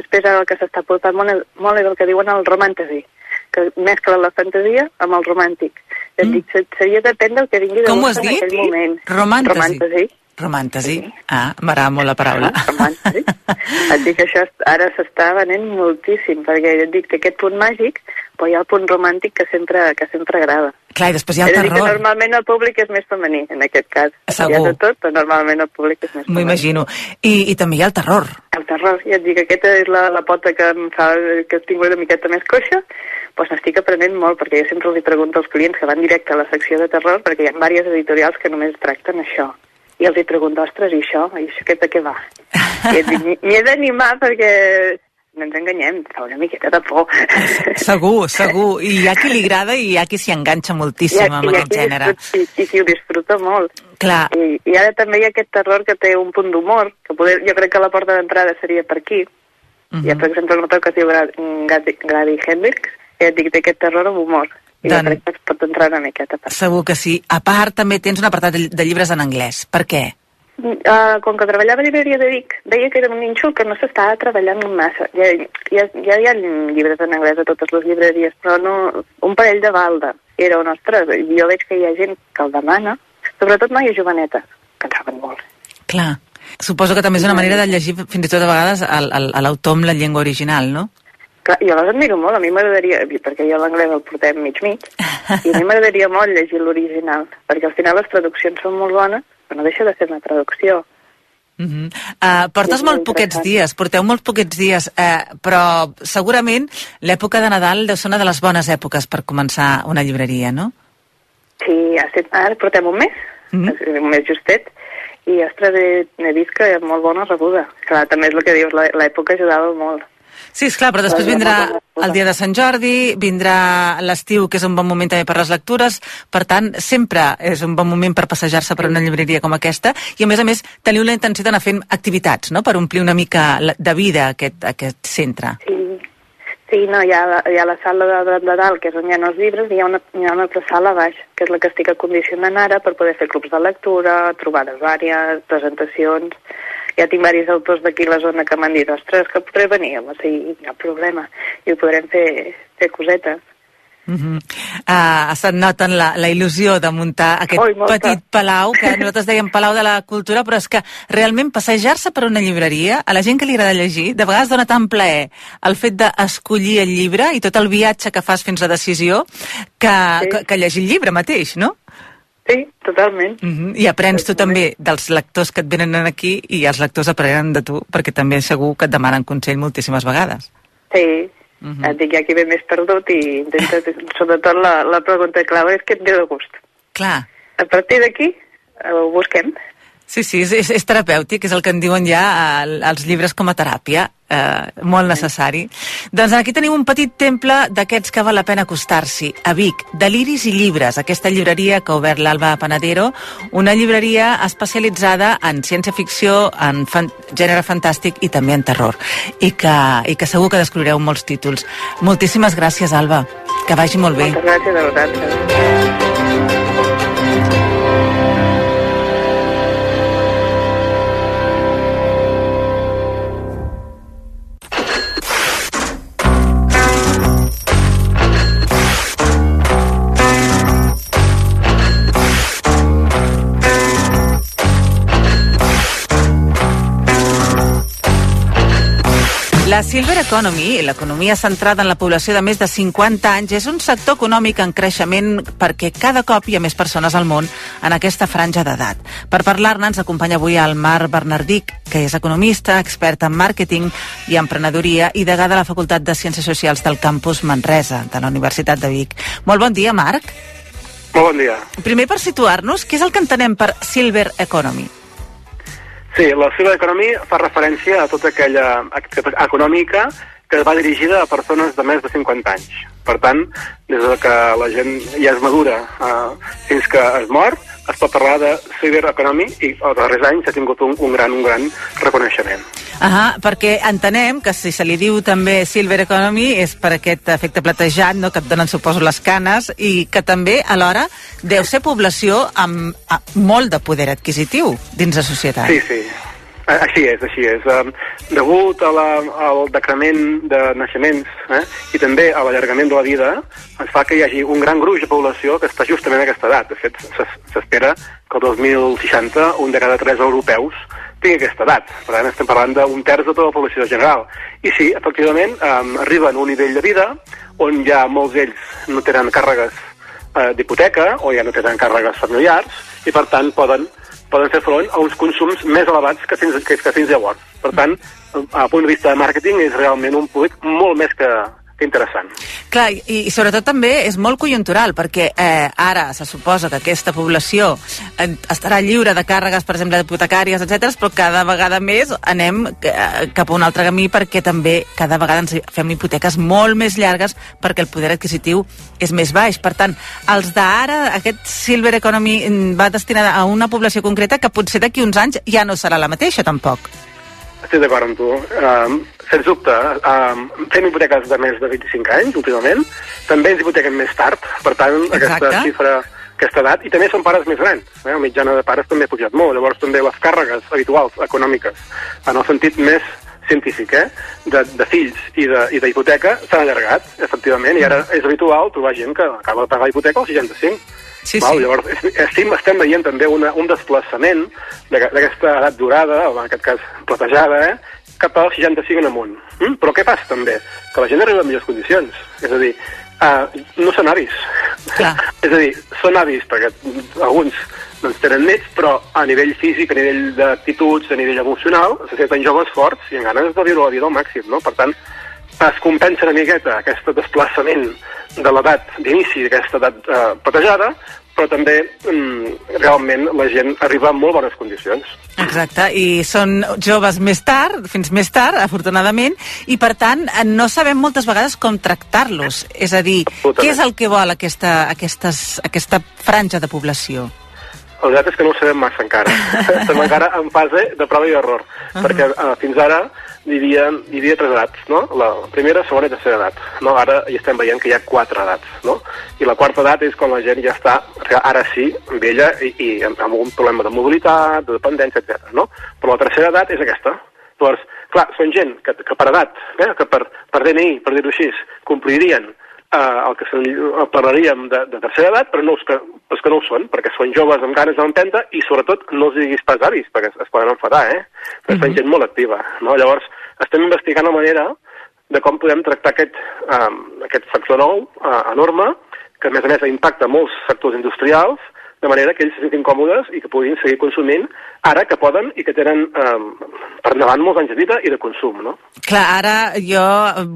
després ara el que s'està portant molt, és- molt és el que diuen el romantasy, que mescla la fantasia amb el romàntic. Mm. Et dic, se- seria depèn del que vingui de gust en aquell moment. Romantasy. Romantasy. Romàntesi. Ah, m'agrada molt la paraula. Et dic que això ara s'està venent moltíssim, perquè et dic que aquest punt màgic, però hi ha el punt romàntic que sempre, que sempre agrada. Clar, i després hi ha el dir, que terror. normalment el públic és més femení, en aquest cas. Segur. Hi ha de tot, però normalment el públic és més M'ho femení. imagino. I, I també hi ha el terror. El terror, ja et dic, aquesta és la, la pota que em fa que tinc una miqueta més coixa, doncs n'estic aprenent molt, perquè jo sempre els pregunto als clients que van directe a la secció de terror, perquè hi ha diverses editorials que només tracten això. I els hi pregunto, ostres, i això? I això aquest de què va? I et dic, "M'hi- he d'animar perquè no ens enganyem, fa una miqueta de por. Segur, segur. I hi ha qui li agrada i hi ha qui s'hi enganxa moltíssim amb ha aquest qui gènere. I, i qui ho disfruta molt. Clar. I, I ara també hi ha aquest terror que té un punt d'humor, que poder, jo crec que la porta d'entrada seria per aquí. Mhm. Hi ha, per exemple, un autor que es diu Grady Hendrix, que et dic, té aquest terror amb humor. I Doncs- jo crec que es pot entrar una miqueta. Per... Segur que sí. A part, també tens un apartat de, llibres en anglès. Per què? Uh, com que treballava a llibreria de Vic, deia que era un nínxol que no s'estava treballant massa. Ja, ja, ja hi ha llibres en anglès a totes les llibreries, però no, un parell de balda. Era un, ostres, jo veig que hi ha gent que el demana, sobretot noies jovenetes, que en saben molt. Clar. Suposo que també és una manera de llegir fins i tot a vegades a l'autor amb la llengua original, no? Clar, jo les admiro molt, a mi m'agradaria, perquè jo l'anglès el portem mig-mig, i a mi m'agradaria molt llegir l'original, perquè al final les traduccions són molt bones, però no deixa de ser una traducció. Uh -huh. uh, portes És molt poquets dies, porteu molt poquets dies, uh, però segurament l'època de Nadal deu ser una de les bones èpoques per començar una llibreria, no? Sí, ha ara portem un mes, mm -hmm. un mes justet, i ostres, he, he vist que és molt bona rebuda. Clar, també és el que dius, l'è- l'època ajudava molt. Sí, és clar, però després vindrà el dia de Sant Jordi, vindrà l'estiu, que és un bon moment també per les lectures, per tant, sempre és un bon moment per passejar-se per una llibreria com aquesta, i a més a més teniu la intenció d'anar fent activitats, no?, per omplir una mica de vida aquest, aquest centre. Sí, sí no, hi ha, la- hi ha la sala de, de, de dalt, que és on hi ha els llibres, i hi ha, una, hi ha una altra sala a baix, que és la que estic acondicionant ara per poder fer clubs de lectura, trobades vàries, presentacions... Ja tinc diversos autors d'aquí a la zona que m'han dit ostres, que podré venir, home, sí, no hi ha problema, i ho podrem fer, fer cosetes. Uh -huh. uh, se't noten la, la il·lusió de muntar aquest Oi, molta. petit palau, que nosaltres dèiem Palau de la Cultura, però és que realment passejar-se per una llibreria, a la gent que li agrada llegir, de vegades dona tant plaer el fet d'escollir el llibre i tot el viatge que fas fins a decisió que, Sí. que, que llegir el llibre mateix, no? Sí, totalment. Uh -huh. I aprens tu també dels lectors que et venen aquí i els lectors aprenen de tu, perquè també segur que et demanen consell moltíssimes vegades. Sí, Mhm. -huh. et dic, qui ve més perdut i intenta, sobretot la, la pregunta clau és què et ve de gust. Clar. A partir d'aquí eh, ho busquem. Sí, sí, és, és, és terapèutic, és el que en diuen ja els llibres com a teràpia, eh, molt necessari. Doncs aquí tenim un petit temple d'aquests que val la pena acostar-s'hi, a Vic, Deliris i Llibres, aquesta llibreria que ha obert l'Alba Panadero, una llibreria especialitzada en ciència-ficció, en fan, gènere fantàstic i també en terror, i que, i que segur que descobrireu molts títols. Moltíssimes gràcies, Alba, que vagi molt bé. Moltes gràcies a vosaltres. La Silver Economy, l'economia centrada en la població de més de 50 anys, és un sector econòmic en creixement perquè cada cop hi ha més persones al món en aquesta franja d'edat. Per parlar-ne ens acompanya avui el Marc Bernardic, que és economista, expert en màrqueting i emprenedoria i degà de la Facultat de Ciències Socials del campus Manresa, de la Universitat de Vic. Molt bon dia, Marc. Molt bon dia. Primer, per situar-nos, què és el que entenem per Silver Economy? Sí, la Silver Economy fa referència a tota aquella activitat econòmica que va dirigida a persones de més de 50 anys. Per tant, des de que la gent ja és madura eh, fins que es mor, es pot parlar de Silver Economy i els darrers anys ha tingut un, un, gran, un gran reconeixement. Ah, perquè entenem que si se li diu també Silver Economy és per aquest efecte platejat no, que et donen, suposo, les canes i que també, alhora, deu ser població amb, amb molt de poder adquisitiu dins la societat. Sí, sí. A- Així és, així és. Degut a la, al decrement de naixements eh, i també a l'allargament de la vida, es fa que hi hagi un gran gruix de població que està justament a aquesta edat. De fet, s'es- s'espera que el 2060 un de cada tres europeus tingui aquesta edat. Per tant, estem parlant d'un terç de tota la població general. I sí, efectivament, um, arriben a un nivell de vida on ja molts d'ells no tenen càrregues eh, d'hipoteca o ja no tenen càrregues familiars i, per tant, poden poden fer front a uns consums més elevats que fins, que, que fins llavors. Per tant, a punt de vista de màrqueting és realment un públic molt més que interessant. Clar, i, i sobretot també és molt conjuntural, perquè eh, ara se suposa que aquesta població estarà lliure de càrregues, per exemple, hipotecàries, etc, però cada vegada més anem eh, cap a un altre camí perquè també cada vegada ens fem hipoteques molt més llargues perquè el poder adquisitiu és més baix. Per tant, els d'ara, aquest Silver Economy mm, va destinat a una població concreta que potser d'aquí uns anys ja no serà la mateixa, tampoc. Estic d'acord amb tu. Um, sens dubte, um, fem hipoteques de més de 25 anys, últimament. També ens hipotequem més tard, per tant, aquesta Exacte. xifra aquesta edat, i també són pares més grans. Eh? La mitjana de pares també ha pujat molt. Llavors també les càrregues habituals econòmiques, en el sentit més científic, eh? de, de fills i d'hipoteca s'han allargat, efectivament, i ara és habitual trobar gent que acaba de pagar la hipoteca als 65. Sí, Val? sí. Llavors, es- estem, veient també una, un desplaçament d'aquesta edat durada, o en aquest cas platejada, eh? Cap als 65 en amunt. Mm? Però què passa també? Que la gent arriba en millors condicions. És a dir, uh, no són avis. Clar. és a dir, són avis perquè alguns doncs, tenen nets, però a nivell físic, a nivell d'actituds, a nivell emocional, se senten joves forts i amb ganes de viure la vida al màxim, no? Per tant, es compensa una miqueta aquest desplaçament de l'edat d'inici d'aquesta edat eh, patejada, però també mm, realment la gent arriba en molt bones condicions. Exacte, i són joves més tard, fins més tard, afortunadament, i per tant eh, no sabem moltes vegades com tractar-los. És a dir, què és el que vol aquesta, aquestes, aquesta franja de població? La veritat és que no ho sabem massa encara. Estem encara en fase de prova i error, Ah. perquè uh, fins ara hi havia tres edats, no? La primera, segona i tercera edat. No? Ara hi estem veient que hi ha quatre edats, no? I la quarta edat és quan la gent ja està, ara sí, vella i, i amb, amb algun problema de mobilitat, de dependència, etc. no? Però la tercera edat és aquesta. Llavors, clar, són gent que, que per edat, eh, que per, per DNI, per dir-ho així, complirien eh, el que se'n parlaríem de, de tercera edat, però, no, els que, els que no ho són, perquè són joves amb ganes d'empenta i sobretot no els diguis pas avis, perquè es, es poden enfadar, eh? Però són gent molt activa, no? Llavors, estem investigant la manera de com podem tractar aquest, eh, aquest factor nou eh, enorme, que a més a més impacta molts sectors industrials, de manera que ells se sentin còmodes i que puguin seguir consumint ara que poden i que tenen eh, per endavant molts anys de vida i de consum, no? Clar, ara jo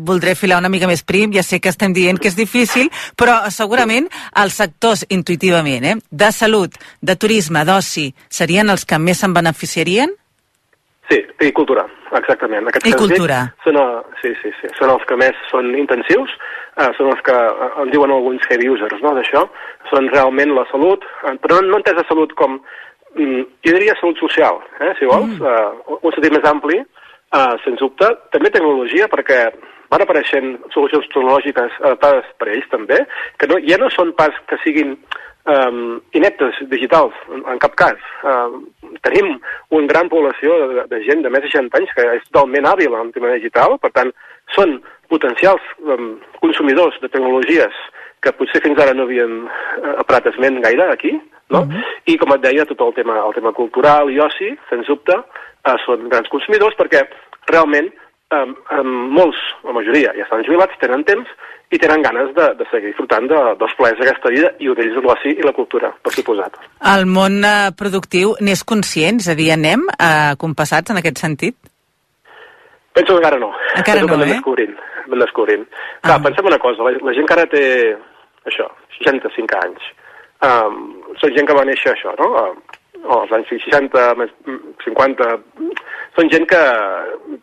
voldré filar una mica més prim, ja sé que estem dient que és difícil, però segurament els sectors intuïtivament, eh, de salut, de turisme, d'oci, serien els que més se'n beneficiarien? Sí, i cultura, exactament. Aquests I cultura. Són, el, sí, sí, sí, són els que més són intensius, eh, són els que eh, en diuen alguns heavy users, no?, d'això. Són realment la salut, eh, però no, no entès la salut com, mm, jo diria salut social, eh, si vols, mm. eh, un sentit més ampli, eh, sens dubte. També tecnologia, perquè van apareixent solucions tecnològiques adaptades per a ells també, que no, ja no són pas que siguin um, ineptes digitals, en, en cap cas. Um, tenim una gran població de, de gent de més de 60 anys que és totalment hàbil en tema digital, per tant, són potencials um, consumidors de tecnologies que potser fins ara no havien eh, aparat esment gaire aquí, no? I com et deia, tot el tema, el tema cultural i oci, sens dubte, eh, són grans consumidors perquè realment eh, molts, la majoria, ja estan jubilats, tenen temps i tenen ganes de, de seguir disfrutant de, dels plaers d'aquesta vida i d'ells és l'oci i la cultura, per suposat. El món eh, productiu n'és conscient? És a dir, anem eh, compassats en aquest sentit? Penso que encara no. Encara Penso no, eh? descobrint. Anem descobrint. Clar, pensem una cosa, la, la gent que ara té, això, 65 anys, um, són gent que va néixer això, no? Uh, o als anys 60, més, mm, 50, són gent que,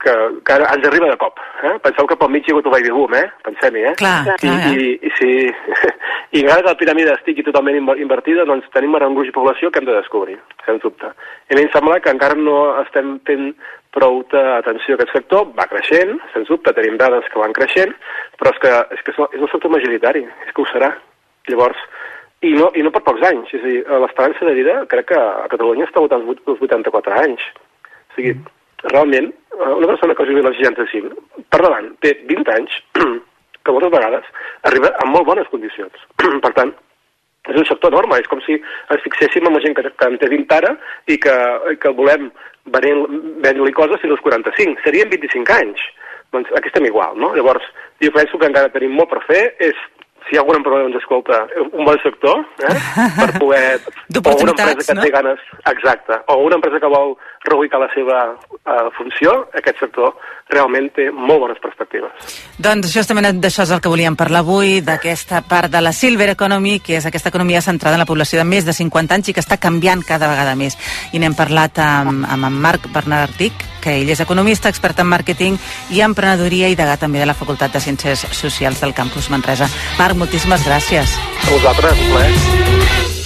que, que ens arriba de cop. Eh? Penseu que pel mig hi ha hagut un baby boom, eh? Pensem-hi, eh? Clar, I, clar, eh? i, i, si, I encara que la piràmide estigui totalment inver- invertida, doncs tenim un gruix de població que hem de descobrir, sens dubte. I a mi em sembla que encara no estem fent prou atenció a aquest sector, va creixent, sens dubte, tenim dades que van creixent, però és que és, que és un sector majoritari, és que ho serà. Llavors, i no, i no per pocs anys, és a dir, l'esperança de vida crec que a Catalunya està votant els 84 anys. O sigui, realment, eh, una persona que jubila als 65, per davant, té 20 anys, que moltes vegades arriba en molt bones condicions. per tant, és un sector enorme, és com si ens fixéssim en la gent que, que en té 20 ara i que, que volem vendre-li coses fins als 45. Serien 25 anys. Doncs aquí estem igual, no? Llavors, jo penso que encara tenim molt per fer, és si hi ha algun emprenedor ens escolta, un bon sector, eh? per poder... o una empresa que no? té ganes... Exacte. O una empresa que vol reubicar la seva uh, funció, aquest sector realment té molt bones perspectives. Doncs justament d'això és el que volíem parlar avui, d'aquesta part de la Silver Economy, que és aquesta economia centrada en la població de més de 50 anys i que està canviant cada vegada més. I n'hem parlat amb, amb en Marc Bernard Artic, que ell és economista, expert en màrqueting i emprenedoria i degà també de la Facultat de Ciències Socials del Campus Manresa. Marc, moltíssimes gràcies. A vosaltres, un plaer.